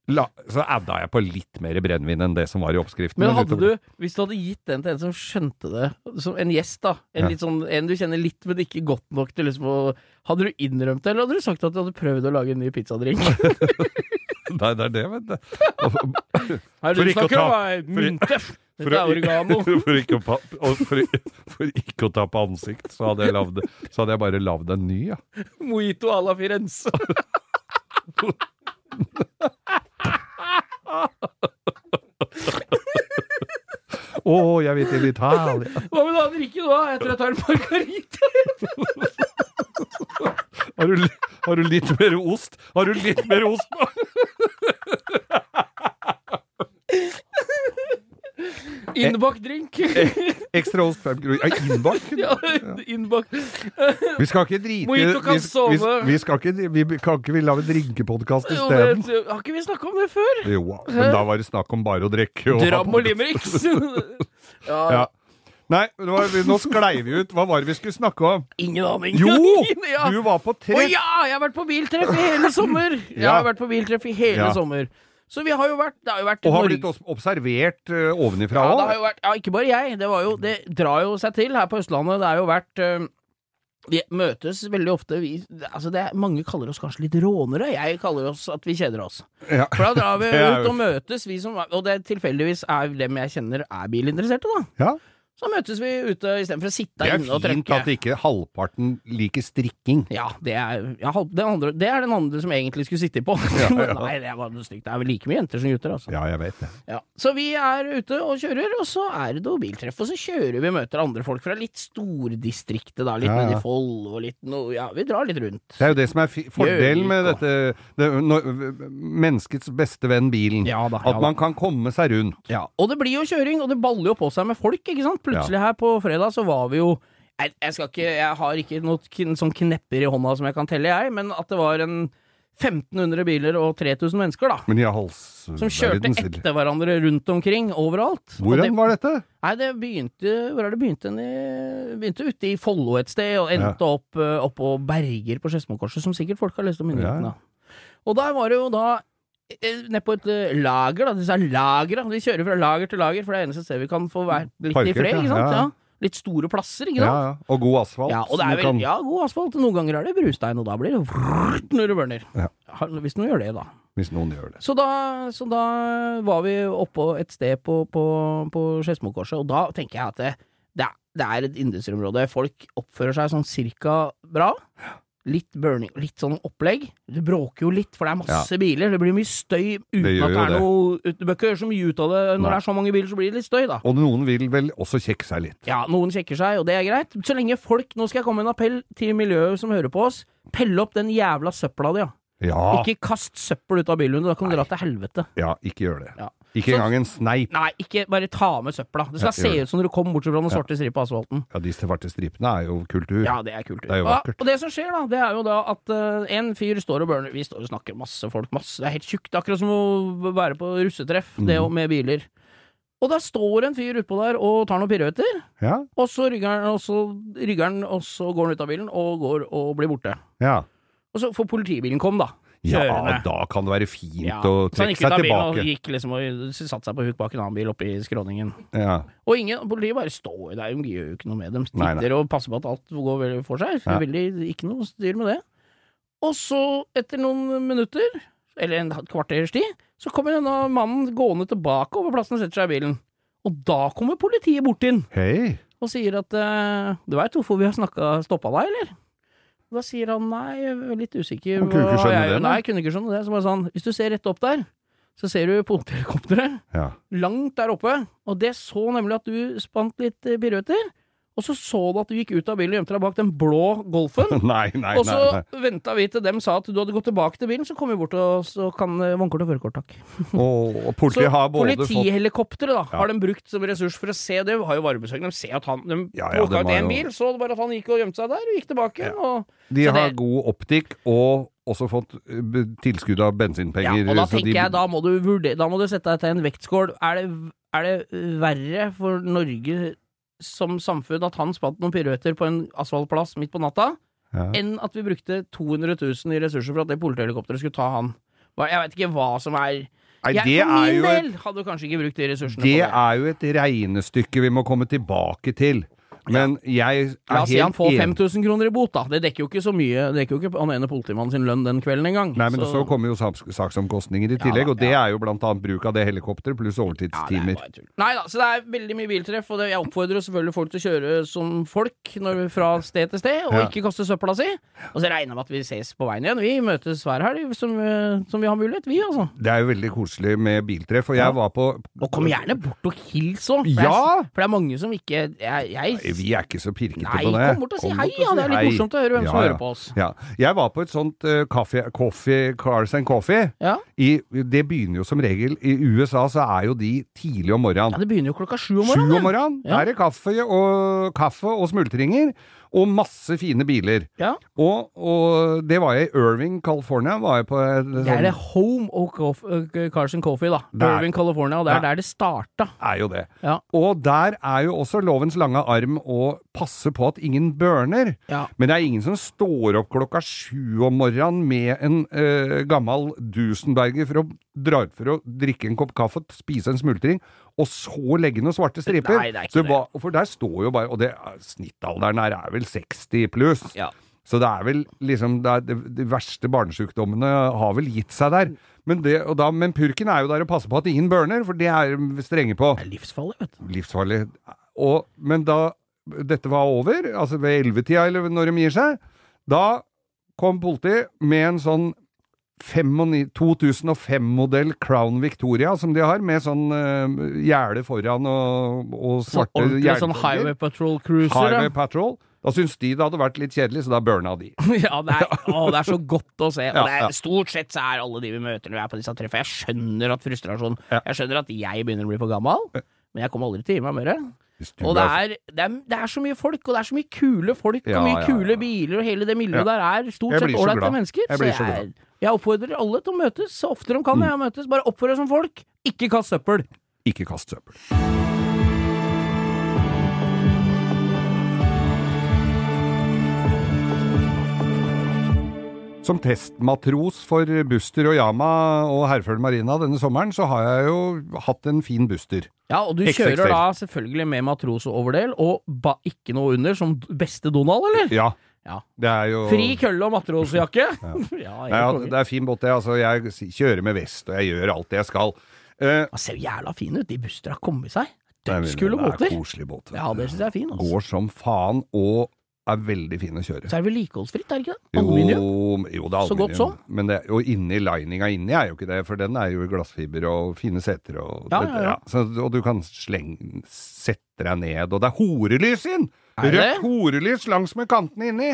la, så adda jeg på litt mer brennevin enn det som var i oppskriften. Men hadde du, hvis du hadde gitt den til en som skjønte det, som en gjest, da, en, Ja. sånn, en du kjenner litt, men ikke godt nok til liksom å Hadde du innrømt det, eller hadde du sagt at du hadde prøvd å lage en ny pizzadrink? Nei, det er det, vet du. Her du snakker om er mynte. for. For ikke, å, for, for ikke å ta på ansikt, så hadde jeg, lavd, så hadde jeg bare lagd en ny, ja. Mojito à la Firenze. Å, jeg vet til Italia. Hva vil du ha å drikke da? Jeg tror jeg tar en margarita. Har du, har du litt mer ost? Har du litt mer ost? Innbakt drink. Ekstra ost, fem kroner. Innbakt. ja, innbakt. Vi skal ikke drite Mojito kan vi, vi, sove. vi skal ikke, vi, kan ikke vi lage drinkepodkast isteden? det- Har ikke vi snakka om det før? Jo, men da var det snakk om bare å drikke. og Dram og limericks. ja, Ja. Nei, var vi- nå sklei vi ut. Hva var det vi skulle snakke om? Ingen aning. Jo! Du var på Å treff! ja! Jeg har vært på biltreff i hele sommer! Jeg har vært på biltreff i hele Ja. sommer. Så vi har jo vært Det har jo vært Og har blitt observert uh, ovenifra òg. Ja, vært, ja, ikke bare jeg. Det, var jo, det drar jo seg til her på Østlandet. Det har jo vært uh, Vi møtes veldig ofte vi, altså det er, Mange kaller oss kanskje litt rånere. Jeg kaller oss at vi kjeder oss. Ja. For da drar vi er ut og møtes, vi som, og det tilfeldigvis er dem jeg kjenner er bilinteresserte, da. Ja. Så møtes vi ute istedenfor å sitte Det er inne og fint at ikke halvparten liker strikking. Ja, det er, ja, den andre, det er den andre som egentlig skulle sitte på. Ja, ja. Nei, det var noe stygt. Det er vel like mye jenter som gutter, altså. Ja, jeg vet det. Ja. Så vi er ute og kjører, og så er det noe biltreff. Og så kjører vi og møter andre folk fra litt stordistriktet, da. Litt Ja, nedi Foll og litt noe Ja, vi drar litt rundt. Det er jo det som er fordelen med dette det, når, Menneskets beste venn, bilen. Ja da, At man kan komme seg rundt. Ja. Og det blir jo kjøring, og det baller jo på seg med folk, ikke sant. Plutselig her på fredag så var vi jo jeg, jeg ikke Jeg har ikke noen sånn knepper i hånda som jeg kan telle, jeg, men at det var en 1500 biler og 3000 mennesker, da. Men hals... Som kjørte etter hverandre rundt omkring, overalt. Hvor det- var dette? Nei, det begynte Hvor er det begynte? i- Begynte ute i Follo et sted, og endte opp uh, oppå Berger på Skedsmokorset, som sikkert folk har lest om i Ja, nyhetene. ja. Og der var det jo da eh, Nede på et eh, lager, da. Disse lagre. De kjører fra lager til lager, for det er eneste stedet vi kan få være litt Parker, i fred, ikke sant? Ja. Ja. Litt store plasser, ikke sant? ja. Og god asfalt. Ja, og det er vel kan- ja, god asfalt. Noen ganger er det brustein, og da blir det vrrt når det burner. Ja. Hvis noen gjør det, da. Hvis noen gjør det. Så da, så da var vi oppå et sted på, på, på Skedsmokorset, og da tenker jeg at det, det, er, det er et industriområde. Folk oppfører seg sånn cirka bra. Litt burning, litt sånn opplegg. Det bråker jo litt, for det er masse biler. Det blir mye støy uten at det er noe Du bør ikke gjøre så mye ut av det. Når Nei. det er så mange biler, så blir det litt støy, da. Og noen vil vel også kjekke seg litt. Ja, noen sjekker seg, og det er greit. Så lenge folk Nå skal jeg komme med en appell til miljøet som hører på oss. Pelle opp den jævla søpla di, ja. Ja, Ikke kast søppel ut av bilvinduet, da kan du dra til helvete. ja ikke gjør det. Ja. Ikke Så- engang en sneip. Nei, ikke bare ta med søpla. Det skal Ja, se ut som når du kommer bort fra den svarte stripa på asfalten. Ja, de svarte stripene er jo kultur. Ja, det er kult. Det er jo Ja, og det som skjer, da, det er jo da at uh, en fyr står og burner Vi står og snakker masse folk, masse Det er helt tjukt. Akkurat som å være på russetreff, det Mm. det med biler. Og da står en fyr utpå der og tar noen piruetter, Ja. og så rygger han, og så rygger han, og så går han ut av bilen og går og blir borte. Ja. Og så får politibilen komme, da. Ja, da kan det være fint Ja. å Så han trekke gikk ut seg av bilen tilbake. og gikk liksom og satte seg på huk bak en annen bil oppi skråningen. Ja. Og ingen, politiet bare står der, de gjør jo ikke noe med dem. Nei, Titter og passer på at alt går vel for seg. Ja. Veldig, ikke noe styr med det. Og så, etter noen minutter, eller en kvarters tid, så kommer denne mannen gående tilbake over plassen og setter seg i bilen. Og da kommer politiet bort inn Hei. og sier at uh, Du veit hvorfor vi har snakka stoppa deg, eller? Da sier han nei, litt usikker. Han kunne ikke skjønne jeg- det, nei. Nei, jeg kunne ikke skjønne det. Så bare sånn, hvis du ser rett opp der, så ser du politihelikopteret Ja. langt der oppe, og det så nemlig at du spant litt eh, piruetter, og så så du at du gikk ut av bilen og gjemte deg bak den blå Golfen. Nei, nei, Og så nei. venta vi til dem sa at du hadde gått tilbake til bilen, så kom vi bort og så kan eh, vognkort og førerkort, takk. Så politiet har både fått politihelikopteret da, Ja. har de brukt som ressurs for å se det. Har jo varebesøk. De ser at han De Ja, ja, plukka ut én bil, så bare at han gikk og gjemte seg der, og gikk tilbake. Og, De har det- god optikk og også fått eh, tilskudd av bensinpenger. ja, og da tenker de- jeg, da må du vurdere Da må du sette deg til en vektskål. Er det, er det verre for Norge som samfunn at han spant noen piruetter på en asfaltplass midt på natta, ja. enn at vi brukte 200 000 i ressurser for at det politihelikopteret skulle ta han? Jeg veit ikke hva som er Nei, jeg, det For er min jo et del hadde kanskje ikke brukt de ressursene Det på det. er jo et regnestykke vi må komme tilbake til. Men jeg er La oss si han får 5000 kroner i bot, da. Det dekker jo ikke så mye. Det dekker jo ikke han ene politimannen sin lønn den kvelden engang. Nei, men så, kommer jo saks saksomkostninger i tillegg, da, og det ja. er jo blant annet bruk av det helikopteret pluss Ja, er overtidstimer. Ja. Nei da, så det er veldig mye biltreff, og det, jeg oppfordrer selvfølgelig folk til å kjøre som folk når, fra sted til sted, og Ja. ikke kaste søpla si. Og så regner med at vi ses på veien igjen. Vi møtes hver helg som, som vi har mulighet, vi altså. Det er jo veldig koselig med biltreff, og jeg Ja. var på Og kom gjerne bort og hils òg. Ja! For det er mange som ikke Jeg, jeg Vi er ikke så pirkete Nei, på det. Nei, kom bort og si hei, ja. Det er litt hei. morsomt å høre hvem som Ja, ja. hører på oss. Ja. Jeg var på et sånt uh, kaffe, coffee, Cars and Coffee. Ja. I, det begynner jo som regel I USA så er jo de tidlig om morgenen. ja, det begynner jo klokka sju om Sju morgenen. om morgenen Ja. er det kaffe og, kaffe og smultringer, og masse fine biler. Ja. Og, og det var jeg i Irving, California. Var jeg på et, Det er det Home og Coffee, Carson Coffee, da. Det er- Irving, California. Og det er Ja. der det starta. er jo det. Ja. Og der er jo også lovens lange arm å passe på at ingen burner. Ja. Men det er ingen som står opp klokka sju om morgenen med en eh, gammel Dusenberger for å dra ut for å drikke en kopp kaffe, spise en smultring, og så legge noen svarte striper. Nei, det er ikke Så det. Ba, for der står jo bare Og det, snittalderen her er vel 60 pluss. Ja. Så det er vel liksom det er, de, verste barnesykdommene har vel gitt seg der. Men, det, og da, men purken er jo der å passe på at ingen burner, for det er strenge på. Det er livsfarlig, vet du. Livsfarlig. Og, men da dette var over, altså ved ellevetida eller når de gir seg, da kom politiet med en sånn 2005-modell Crown Victoria som de har, med sånn uh, gjerde foran og, og svarte ordentlig sånn. Highway Patrol Cruiser. Highway. Patrol. Da syntes de det hadde vært litt kjedelig, så da burna de. ja, det er, å, det er så godt å se. Og Ja, det ja. er, stort sett så er alle de vi møter når vi er på disse treffene Jeg skjønner at frustrasjon Ja. Jeg skjønner at jeg begynner å bli for gammel, men jeg kommer aldri til å gi meg mer. Og det er- det, er, det er så mye folk, og det er så mye kule folk, Ja, og mye ja, kule biler, og hele det miljøet der er stort sett ålreite mennesker. Jeg så så jeg, jeg oppfordrer alle til å møtes så ofte de kan. Jeg møtes, Bare oppfør deg som folk. Ikke kast søppel. Ikke kast søppel. Som testmatros for Buster og Yama og Herføl Marina denne sommeren, så har jeg jo hatt en fin Buster. Ja, og du XXL. kjører da selvfølgelig med matros og overdel, og ba, ikke noe under, som beste Donald, eller? Ja. Ja. Det er jo Fri kølle og matrosjakke. Ja, ja, ja, det er fin båt, det. Altså, jeg kjører med vest, og jeg gjør alt det jeg skal. Uh, Han ser jo jævla fin ut. De Buster har kommet seg. Dødskule båter. Det er båter. Koselig båt. Ja, det syns jeg er fin. Altså. Går som faen, og er veldig fin å kjøre. Så er det vedlikeholdsfritt, er det ikke det? Aluminium. Jo, jo, det er Så godt aluminium. som. Men det, og inni lininga inni er jo ikke det, for den er jo i glassfiber og fine seter og Ja, ja, ja. Så, Og du kan slenge Sette deg ned, og det er horelys inn! Er det? Rødt horelys langs med kantene inni!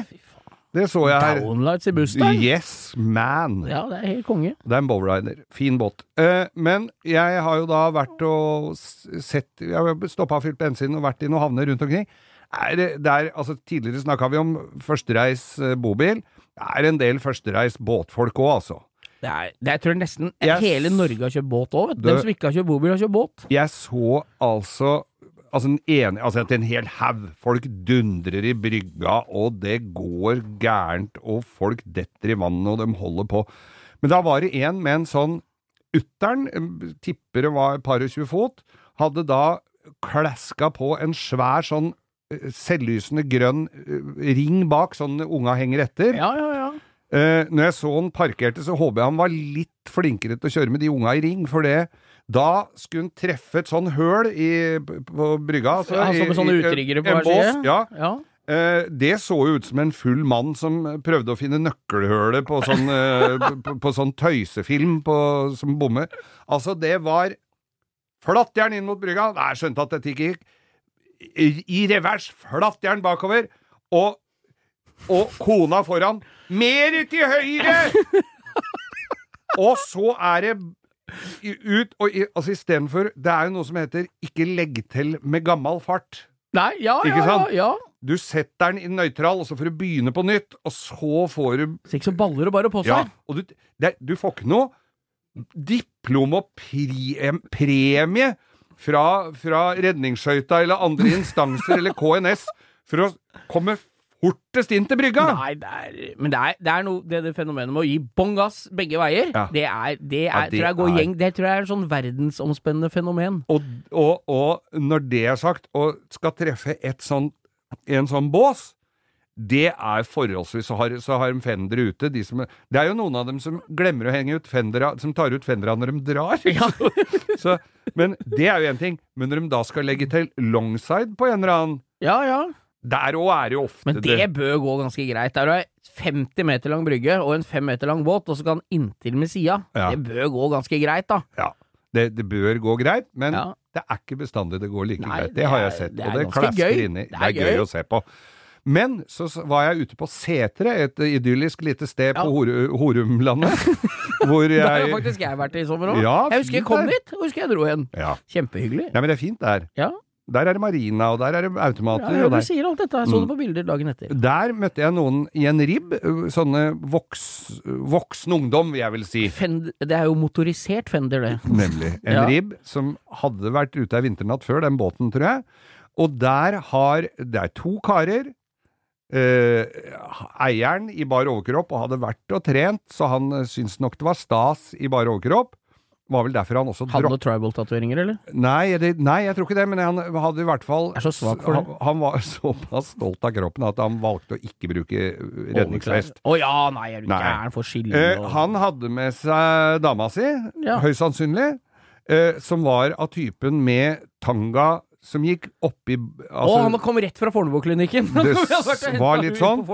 Det så jeg her. Downlights i Buster. Yes, man! Ja, det er helt konge. Det er en bowrider. Fin båt. Eh, men jeg har jo da vært og sett Jeg har stoppa og fylt bensin og vært i noen havner rundt omkring. Er, er, altså, tidligere snakka vi om førstereis eh, bobil. Det er en del førstereis båtfolk òg, altså. Det er, det er, jeg tror nesten yes. hele Norge har kjøpt båt òg, Dem som ikke har kjøpt bobil, har kjøpt båt. Jeg så altså Altså, en ene, altså at en hel haug folk dundrer i brygga, og det går gærent, og folk detter i vannet, og de holder på. Men da var det en med en sånn uttern, tipper det var et par og tjue fot, hadde da klaska på en svær sånn selvlysende grønn eh, ring bak, sånn unga henger etter. Ja, ja, ja. Uh, når jeg så han parkerte, så håper jeg han var litt flinkere til å kjøre med de unga i ring, for det da skulle han treffe et sånn høl i, på brygga. Altså, Ja, som med sånne utriggere på hver bås, side? Ja. ja. Uh, det så jo ut som en full mann som prøvde å finne nøkkelhølet på sånn, uh, på, på sånn tøysefilm på, som bommer. Altså, det var Flatt jern inn mot brygga. Nei, skjønte at dette ikke gikk. I, revers, flatt jern bakover, og, og kona foran. Mer til høyre! og så er det ut og Altså istedenfor Det er jo noe som heter 'ikke legg til med gammal fart'. Nei, ja, ja, Ikke ja, sant? ja. Du setter den i nøytral, og så får du begynne på nytt, og så får du Så ikke så baller det bare på Ja, seg. og du, det, du får ikke noe diplom og pre, premie fra, fra redningsskøyta eller andre instanser eller KNS for å komme fortest inn til brygga! Nei, det er, men det er, det er noe det, det fenomenet med å gi bånn gass begge veier, Ja. det er, det Ja, er, det tror jeg går gjeng, det tror jeg er et sånn verdensomspennende fenomen. Og, og, og når det er sagt, og skal treffe et sånn, en sånn bås, det er forholdsvis Så har, så har de fendere ute. De som, det er jo noen av dem som glemmer å henge ut fendera, som tar ut fendera når de drar. så, men det er jo én ting. Men når de da skal legge til longside på en eller annen, Ja, ja. der òg er det jo ofte Men det bør gå ganske greit. Der er 50 meter lang brygge og en 5 meter lang båt, og så kan inntil med sida. Ja. Det bør gå ganske greit, da. Ja, det, det bør gå greit, men Ja. det er ikke bestandig det går like Nei, greit. det Det har er- jeg sett, det og det klasker inni. Det Det er gøy gøy. å se på. Men så var jeg ute på Setre, et idyllisk lite sted på Ja. Hor- Horumlandet, hvor jeg Der har faktisk jeg vært i sommer òg. Ja, jeg husker jeg kom der. dit, og husker jeg dro igjen. ja. Kjempehyggelig. ja, men det er fint der. Ja, Der er det marina, og der er det automater. der. du sier alt dette. Jeg så det på bilder dagen etter. der møtte jeg noen i en ribb, sånne voks, voksen ungdom, vil jeg vel si. Fender, det er jo motorisert Fender, det. Nemlig. En Ja. ribb som hadde vært ute ei vinternatt før den båten, tror jeg. Og der har Det er to karer. Eh, eieren i bar overkropp og hadde vært og trent, så han eh, syntes nok det var stas i bar overkropp. Var vel derfor han også Hadde dropp... tribal-tatoveringer, eller? Nei, det, nei, jeg tror ikke det, men han hadde i hvert fall Er så svak for det. han, han var såpass stolt av kroppen at han valgte å ikke bruke redningsvest. Å ja, nei, er du gæren for skille og... uh, han hadde med seg dama si, Ja. høyst sannsynlig, uh, som var av typen med tanga som gikk oppi Å, altså, han kom rett fra Fornebuklinikken! Det var litt sånn.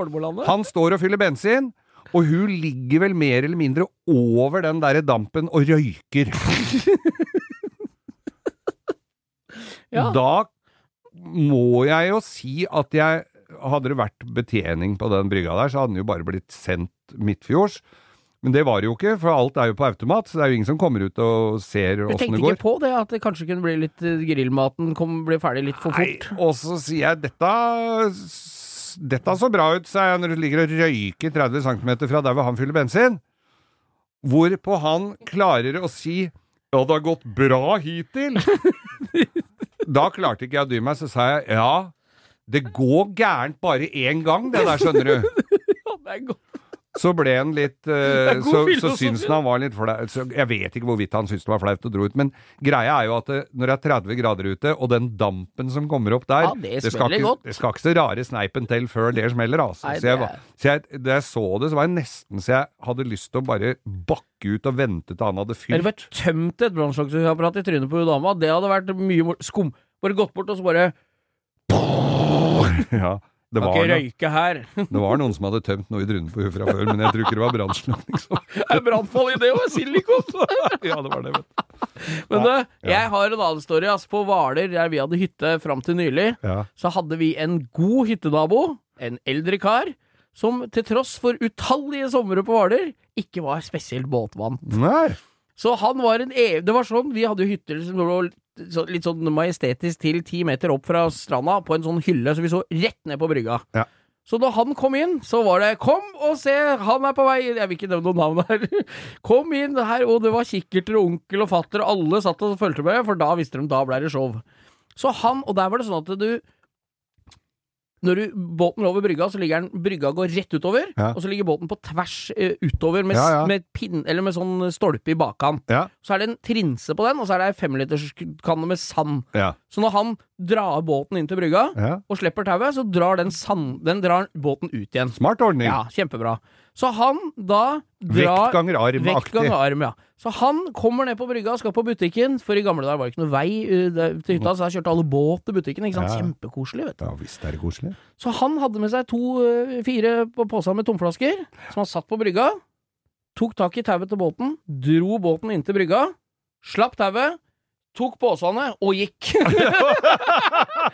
Han står og fyller bensin, og hun ligger vel mer eller mindre over den derre dampen og røyker. Ja. Da må jeg jo si at jeg Hadde det vært betjening på den brygga der, så hadde den jo bare blitt sendt midtfjords. Men det var det jo ikke, for alt er jo på automat, så det er jo ingen som kommer ut og ser åssen tenkte det går. ikke på det, at det kanskje kunne bli litt eh, grillmaten kom, ble ferdig litt for Nei, fort. og så sier jeg dette Dette så bra ut, sa jeg når du ligger og røyker 30 cm fra der hvor han fyller bensin. Hvorpå han klarer å si ja, det har gått bra hittil. da klarte ikke jeg å dy meg, så sa jeg ja, det går gærent bare én gang, det der, skjønner du. Ja, det er godt. Så ble han litt eh, er Så, så syns han han var litt flau. Jeg vet ikke hvorvidt han syntes det var flaut å dro ut, men greia er jo at det, når det er 30 grader ute, og den dampen som kommer opp der Ja, det skal ikke, godt. Det skal ikke så rare sneipen til før det smeller, altså. Nei, så jeg, så jeg, da jeg så det, så var jeg nesten så jeg hadde lyst til å bare bakke ut og vente til han hadde fylt. Eller bare tømt et brannslukningsapparat i trynet på hun dama. Det hadde vært mye. Skum. Bare gått bort og så bare Ja, det, Kan var ikke røyke her. det var noen som hadde tømt noe i drunen på huet fra før, men jeg tror ikke det var brannslukking. som- Det er brannfall i det òg, silikon! Ja, det var det, vet du. Men du, jeg har en annen story. Altså, På Hvaler, der vi hadde hytte fram til nylig, Ja. så hadde vi en god hyttenabo, en eldre kar, som til tross for utallige somre på Hvaler, ikke var spesielt båtvant. Nei. Så han var en ev... Det var sånn, vi hadde jo hytter som lå så- litt sånn majestetisk til ti meter opp fra stranda, på en sånn hylle, så vi så rett ned på brygga. Ja. Så da han kom inn, så var det 'kom og se, han er på vei', jeg vil ikke nevne noen navn her. Kom inn her, og det var kikkerter og onkel og fatter, og alle satt og fulgte med, for da visste de da ble det show. Så han, og der var det sånn at du når du, båten lå over brygga, så ligger den Brygga går rett utover, Ja. og så ligger båten på tvers uh, utover med, Ja, ja. med pinn, eller med sånn stolpe i bakkant. Så er det en trinse på den, og så er det ei femliterskanne med sand. Så når han drar båten inn til brygga, ja. og slipper tauet, så drar den, sand, den drar båten ut igjen. Smart ordning. Ja, kjempebra. Så han da drar Vekt ganger arm-aktig. ganger arm, ja. Så han kommer ned på brygga og skal på butikken, for i gamle dager var det ikke noe vei uh, til hytta, så der kjørte alle båt til butikken. Ikke sant? Ja. Kjempekoselig, vet du. Ja visst er det koselig. Så han hadde med seg to, uh, fire på poser med tomflasker, som han satt på brygga, tok tak i tauet til båten, dro båten inn til brygga, slapp tauet, tok posene og gikk.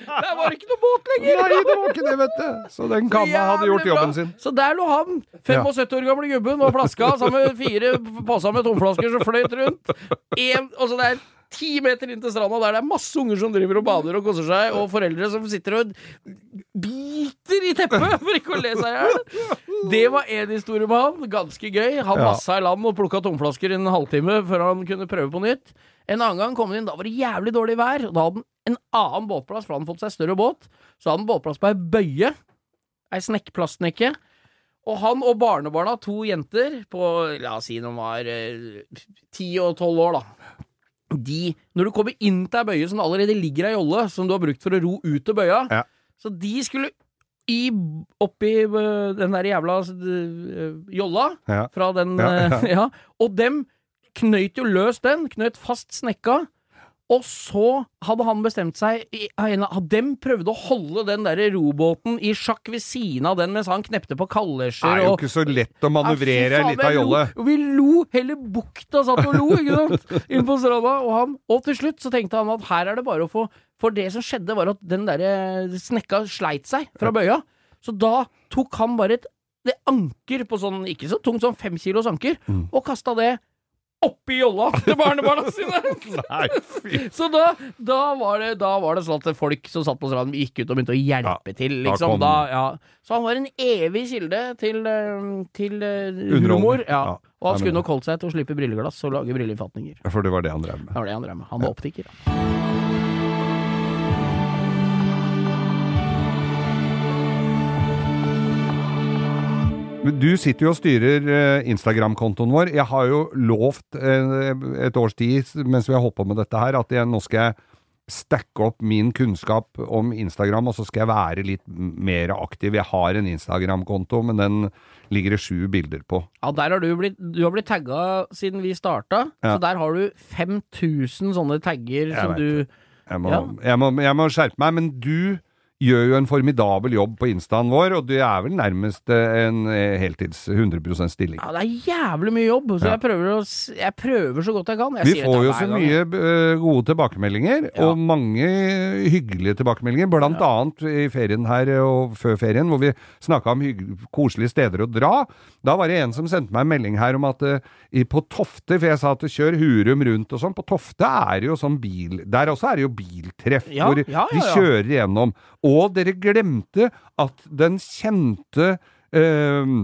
Der var det ikke noe båt lenger! Nei, det var ikke det, vet du. Så den kanna hadde gjort bra. jobben sin. Så der lå han, 75 år gamle gubben, og flaska sammen med fire poser med tomflasker som fløyt rundt. En, og så det er ti meter inn til stranda, der det er masse unger som driver og bader og koser seg, og foreldre som sitter og biter i teppet for ikke å le seg i hjel. Det var én historie med han. Ganske gøy. Han massa i land og plukka tomflasker i en halvtime før han kunne prøve på nytt. En annen gang kom han inn, da var det jævlig dårlig vær. Da hadde han en annen båtplass, for han hadde fått seg større båt. Så hadde han båtplass på ei bøye. Ei snekkplastsnekke. Og han og barnebarna, to jenter på la oss si de var ti og tolv år, da. De, når du kommer inn til ei bøye som det allerede ligger ei jolle, som du har brukt for å ro ut til bøya, Ja. så de skulle i, oppi øh, den der jævla øh, jolla Ja. fra den øh, ja. Og dem knøyt jo løs den, knøyt fast snekka. Og så hadde han bestemt seg Dem prøvde å holde den der robåten i sjakk ved siden av den mens han knepte på Det er jo og ikke så lett å manøvrere ei lita jolle. Vi lo, hele bukta satt og lo, ikke sant, inn på stranda. Og, han, og til slutt så tenkte han at her er det bare å få For det som skjedde, var at den derre snekka sleit seg fra bøya. Så da tok han bare et det anker på sånn, ikke så tungt, sånn fem kilos anker, Mm. og kasta det oppi jolla til barnebarna sine! Nei. Så da, da, var det, da var det sånn at folk som satt på stranden, gikk ut og begynte å hjelpe til. Liksom, da, ja. Så han var en evig kilde til, eh, til eh, humor. Ja. Ja. Og han skulle nok holdt seg til å slippe brilleglass og lage brilleinnfatninger. For det var det han drev med. Det var det han drev med. Han var optiker. Da. Men Du sitter jo og styrer eh, Instagram-kontoen vår. Jeg har jo lovt eh, et års tid mens vi har holdt på med dette her, at jeg, nå skal jeg stacke opp min kunnskap om Instagram, og så skal jeg være litt mer aktiv. Jeg har en Instagram-konto, men den ligger det sju bilder på. Ja, der har du blitt Du har blitt tagga siden vi starta, Ja. så der har du 5000 sånne tagger Jeg som du Jeg må, Ja. jeg, må, jeg må skjerpe meg, men du gjør jo en formidabel jobb på instaen vår, og det er vel nærmest eh, en eh, heltids 100% stilling. Ja, det er jævlig mye jobb, så Ja. jeg, prøver å, jeg prøver så godt jeg kan. Jeg Vi får jo så mye eh, gode tilbakemeldinger, Ja. og mange hyggelige tilbakemeldinger, blant annet i ferien her og før ferien, hvor vi snakka om koselige steder å dra. Da var det en som sendte meg en melding her om at uh, på Tofte, for jeg sa at kjør Hurum rundt og sånn, på Tofte er det jo sånn bil Der også er det jo biltreff, Ja, hvor ja, ja, ja. kjører gjennom. Og dere glemte at den kjente eh,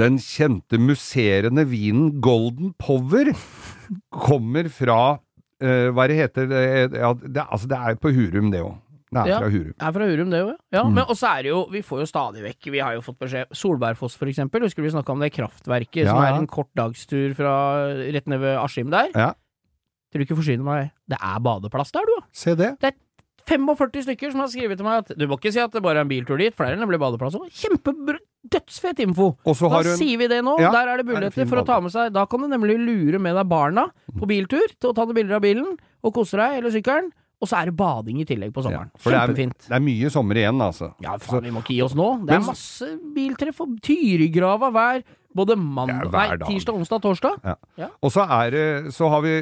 den kjente musserende vinen Golden Power kommer fra eh, Hva det heter det? Ja, det, altså, det er på Hurum, det òg. Det er Ja. fra Hurum. Er fra Hurum, det òg, ja. Mm. Men også er det jo Vi får jo stadig vekk Vi har jo fått beskjed Solbergfoss, for eksempel. Husker du vi snakka om det kraftverket Ja, som er en kort dagstur fra rett ned ved Askim der? Ja. Tror du ikke forsyner meg Det er badeplass der, du. Se det. 45 stykker som har skrevet til meg at du må ikke si at det bare er en biltur dit, for det er nemlig badeplass òg. Kjempebra, dødsfet info! Og så Da hun sier vi det nå. Ja, Der er det er muligheter for å ta med seg Da kan du nemlig lure med deg barna på biltur til å ta noen bilder av bilen og kose deg, eller sykkelen. Og så er det bading i tillegg på ja, sommeren. for det er, det er mye sommer igjen, altså. Ja, faen, vi må ikke gi oss nå. Det er masse biltreff og Tyrigrava hver både mandag, Ja, nei, tirsdag, onsdag, torsdag. Og så er det Så har vi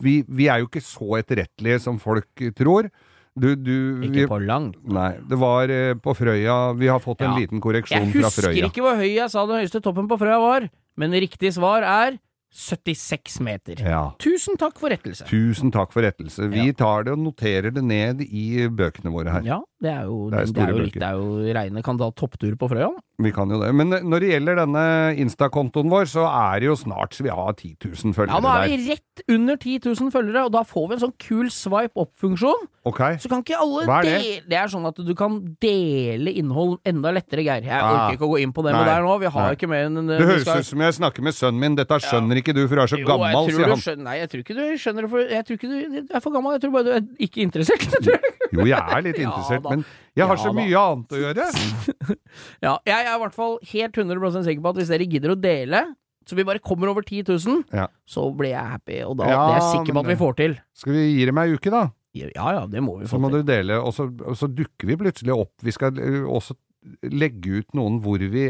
Vi, vi er jo ikke så etterrettelige som folk tror. Du, du vi, Ikke på langt. Nei. Det var eh, på Frøya Vi har fått en Ja. liten korreksjon fra Frøya. Jeg husker ikke hvor høy jeg sa den høyeste toppen på Frøya var, men riktig svar er 76 meter. Ja. Tusen takk for rettelse. Tusen takk for rettelse. Vi tar det og noterer det ned i bøkene våre her. Ja, Det er jo, Det er det er jo litt. Det er jo reine kan ta topptur på Frøya. Vi kan jo det. Men eh, når det gjelder denne Insta-kontoen vår, så er det jo snart vi har 10 000 følgere Ja, nå er der. vi rett under 10 000 følgere, og da får vi en sånn kul swipe opp-funksjon. Okay. Så kan ikke alle Hva er det? dele Det er sånn at du kan dele innhold enda lettere, Geir. Jeg Ah. orker ikke å gå inn på det med deg der nå, vi har Nei. ikke mer enn Det høres ut som jeg snakker med sønnen min. Dette skjønner ikke du, for du er så Jo, gammel, sier han. skjønner, Nei, jeg tror ikke du skjønner det, for jeg tror ikke du er for gammel. Jeg tror bare du er ikke interessert. Jo, jeg er litt Ja interessert, da. men jeg har Ja så da. mye annet å gjøre. Ja, jeg er i hvert fall helt 100% sikker på at hvis dere gidder å dele, så vi bare kommer over 10 000, Ja. så blir jeg happy, og da Ja, det er jeg sikker på at vi får til. Skal vi gi dem ei uke, da? Ja ja, det må vi Så få må til. du dele, og så, og så dukker vi plutselig opp. Vi skal eh, også legge ut noen hvor vi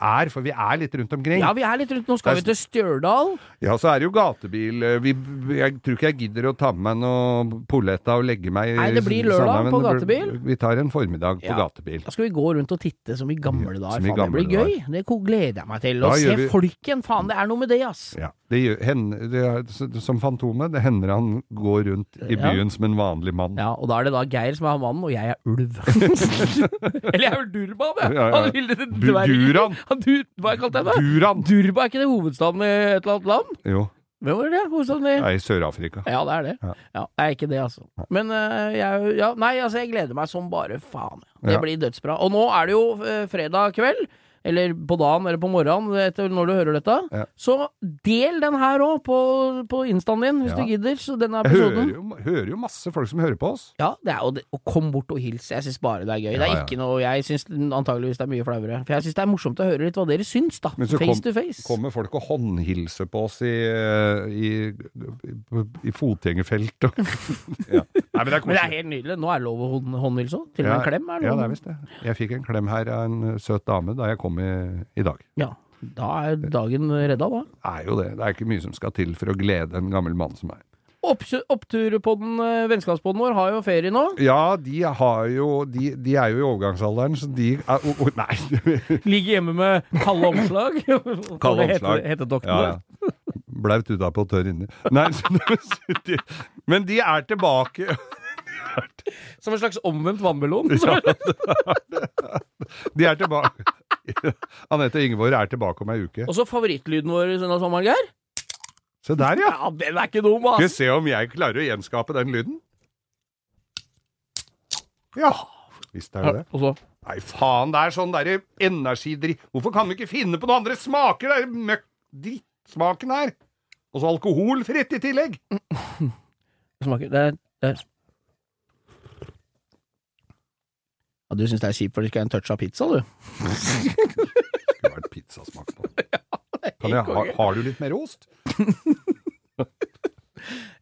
er, for vi er litt rundt omkring. Ja, vi er litt rundt. Nå skal er, vi til Stjørdal. Ja, så er det jo gatebil. eh, Vi, jeg tror ikke jeg gidder å ta med meg noe Polletta og legge meg Nei, det blir lørdag på gatebil. Vi tar en formiddag på Ja. gatebil. Da skal vi gå rundt og titte som i gamle Ja, dager. Faen, det blir gøy. Det gleder jeg meg til. Å se vi- folk igjen. Faen, det er noe med det, ass. Ja, det gjør, hender, det er, som Fantomet, det hender han går rundt i Ja. byen som en vanlig mann. Ja, og da er det da Geir som er mannen, og jeg er ulv. Eller jeg er vel Durban, jeg. Ja, ja. Han lille dvergen. Dur, hva kalte jeg det? Duran! Durba, er ikke det hovedstaden i et eller annet land? Jo, Hvem var det? Hovedstaden i det er i Sør-Afrika. Ja, det er det. Ja. Ja, det er ikke det, altså. Men uh, jeg Ja, nei, altså, jeg gleder meg som bare faen. Det Ja. blir dødsbra. Og nå er det jo uh, fredag kveld. Eller på dagen eller på morgenen, etter når du hører dette. Ja. Så del den her òg på, på instaen din, hvis Ja. du gidder. Så denne Jeg hører jo, hører jo masse folk som hører på oss. Ja, det er jo det. Og kom bort og hils. Jeg syns bare det er gøy. det er ja. ikke noe Jeg syns antageligvis det er mye flauere. For jeg syns det er morsomt å høre litt hva dere syns, da. Men så Face kom- to face. Kommer folk og håndhilser på oss i, i, i, i fotgjengerfelt og ja. Nei, men det Men det er helt nydelig. Nå er det lov å håndhilse òg. Til og med en klem er Ja, det er visst det. Jeg fikk en klem her av en søt dame da jeg kom i, i dag. Ja. Da er dagen redda, da. Det er jo det. Det er ikke mye som skal til for å glede en gammel mann som meg. Oppturpodden, eh, vennskapspodden vår, har jo ferie nå. Ja, de har jo De, de er jo i overgangsalderen, så de er, oh, oh, Nei! Ligger hjemme med kalde omslag. Kalde Hete- omslag. Hetedoktene. Ja, ja. Blaut utapå tørr inni. Nei, så de, men de er tilbake. Som en slags omvendt vannmelon. Ja, de er tilbake. Anette Ingeborg er tilbake om ei uke. Og så favorittlyden vår denne sommeren, Geir. Se der, ja! Ja, den er ikke dum, Skal vi se om jeg klarer å gjenskape den lyden? Ja, visst er det det. Ja, Nei, faen, det er sånn derre energidrikk Hvorfor kan vi ikke finne på noen andre smaker? Det er møkk drittsmaken her. Og så alkoholfritt i tillegg. Det smaker det er, det er. Ja, Du syns det er kjipt for det ikke er en touch av pizza, du? Skulle vært pizzasmak på. Jeg, har, har du litt mer ost?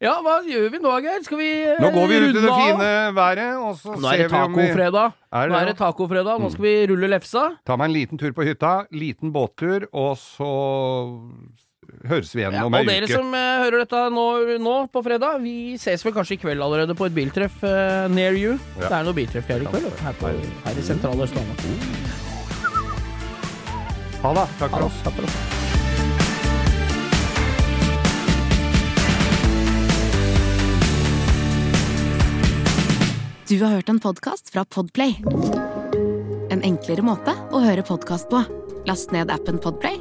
Ja, hva gjør vi nå, Geir? Skal vi runde av? Nå går vi ut i det fine været, og så er ser vi om vi Nå Er Nå er det det tacofredag. Nå skal vi rulle lefsa. Ta meg en liten tur på hytta, liten båttur, og så høres vi igjen Ja, om og dere som eh, hører dette nå, nå på fredag, vi ses vel kanskje i kveld allerede på et biltreff uh, near you. Ja. Det er noe biltreff her i kveld, her, på, her i sentrale Østlandet. Ha det. Takk for oss. Takk for oss. Du har hørt en podkast fra Podplay. En enklere måte å høre podkast på. Last ned appen Podplay,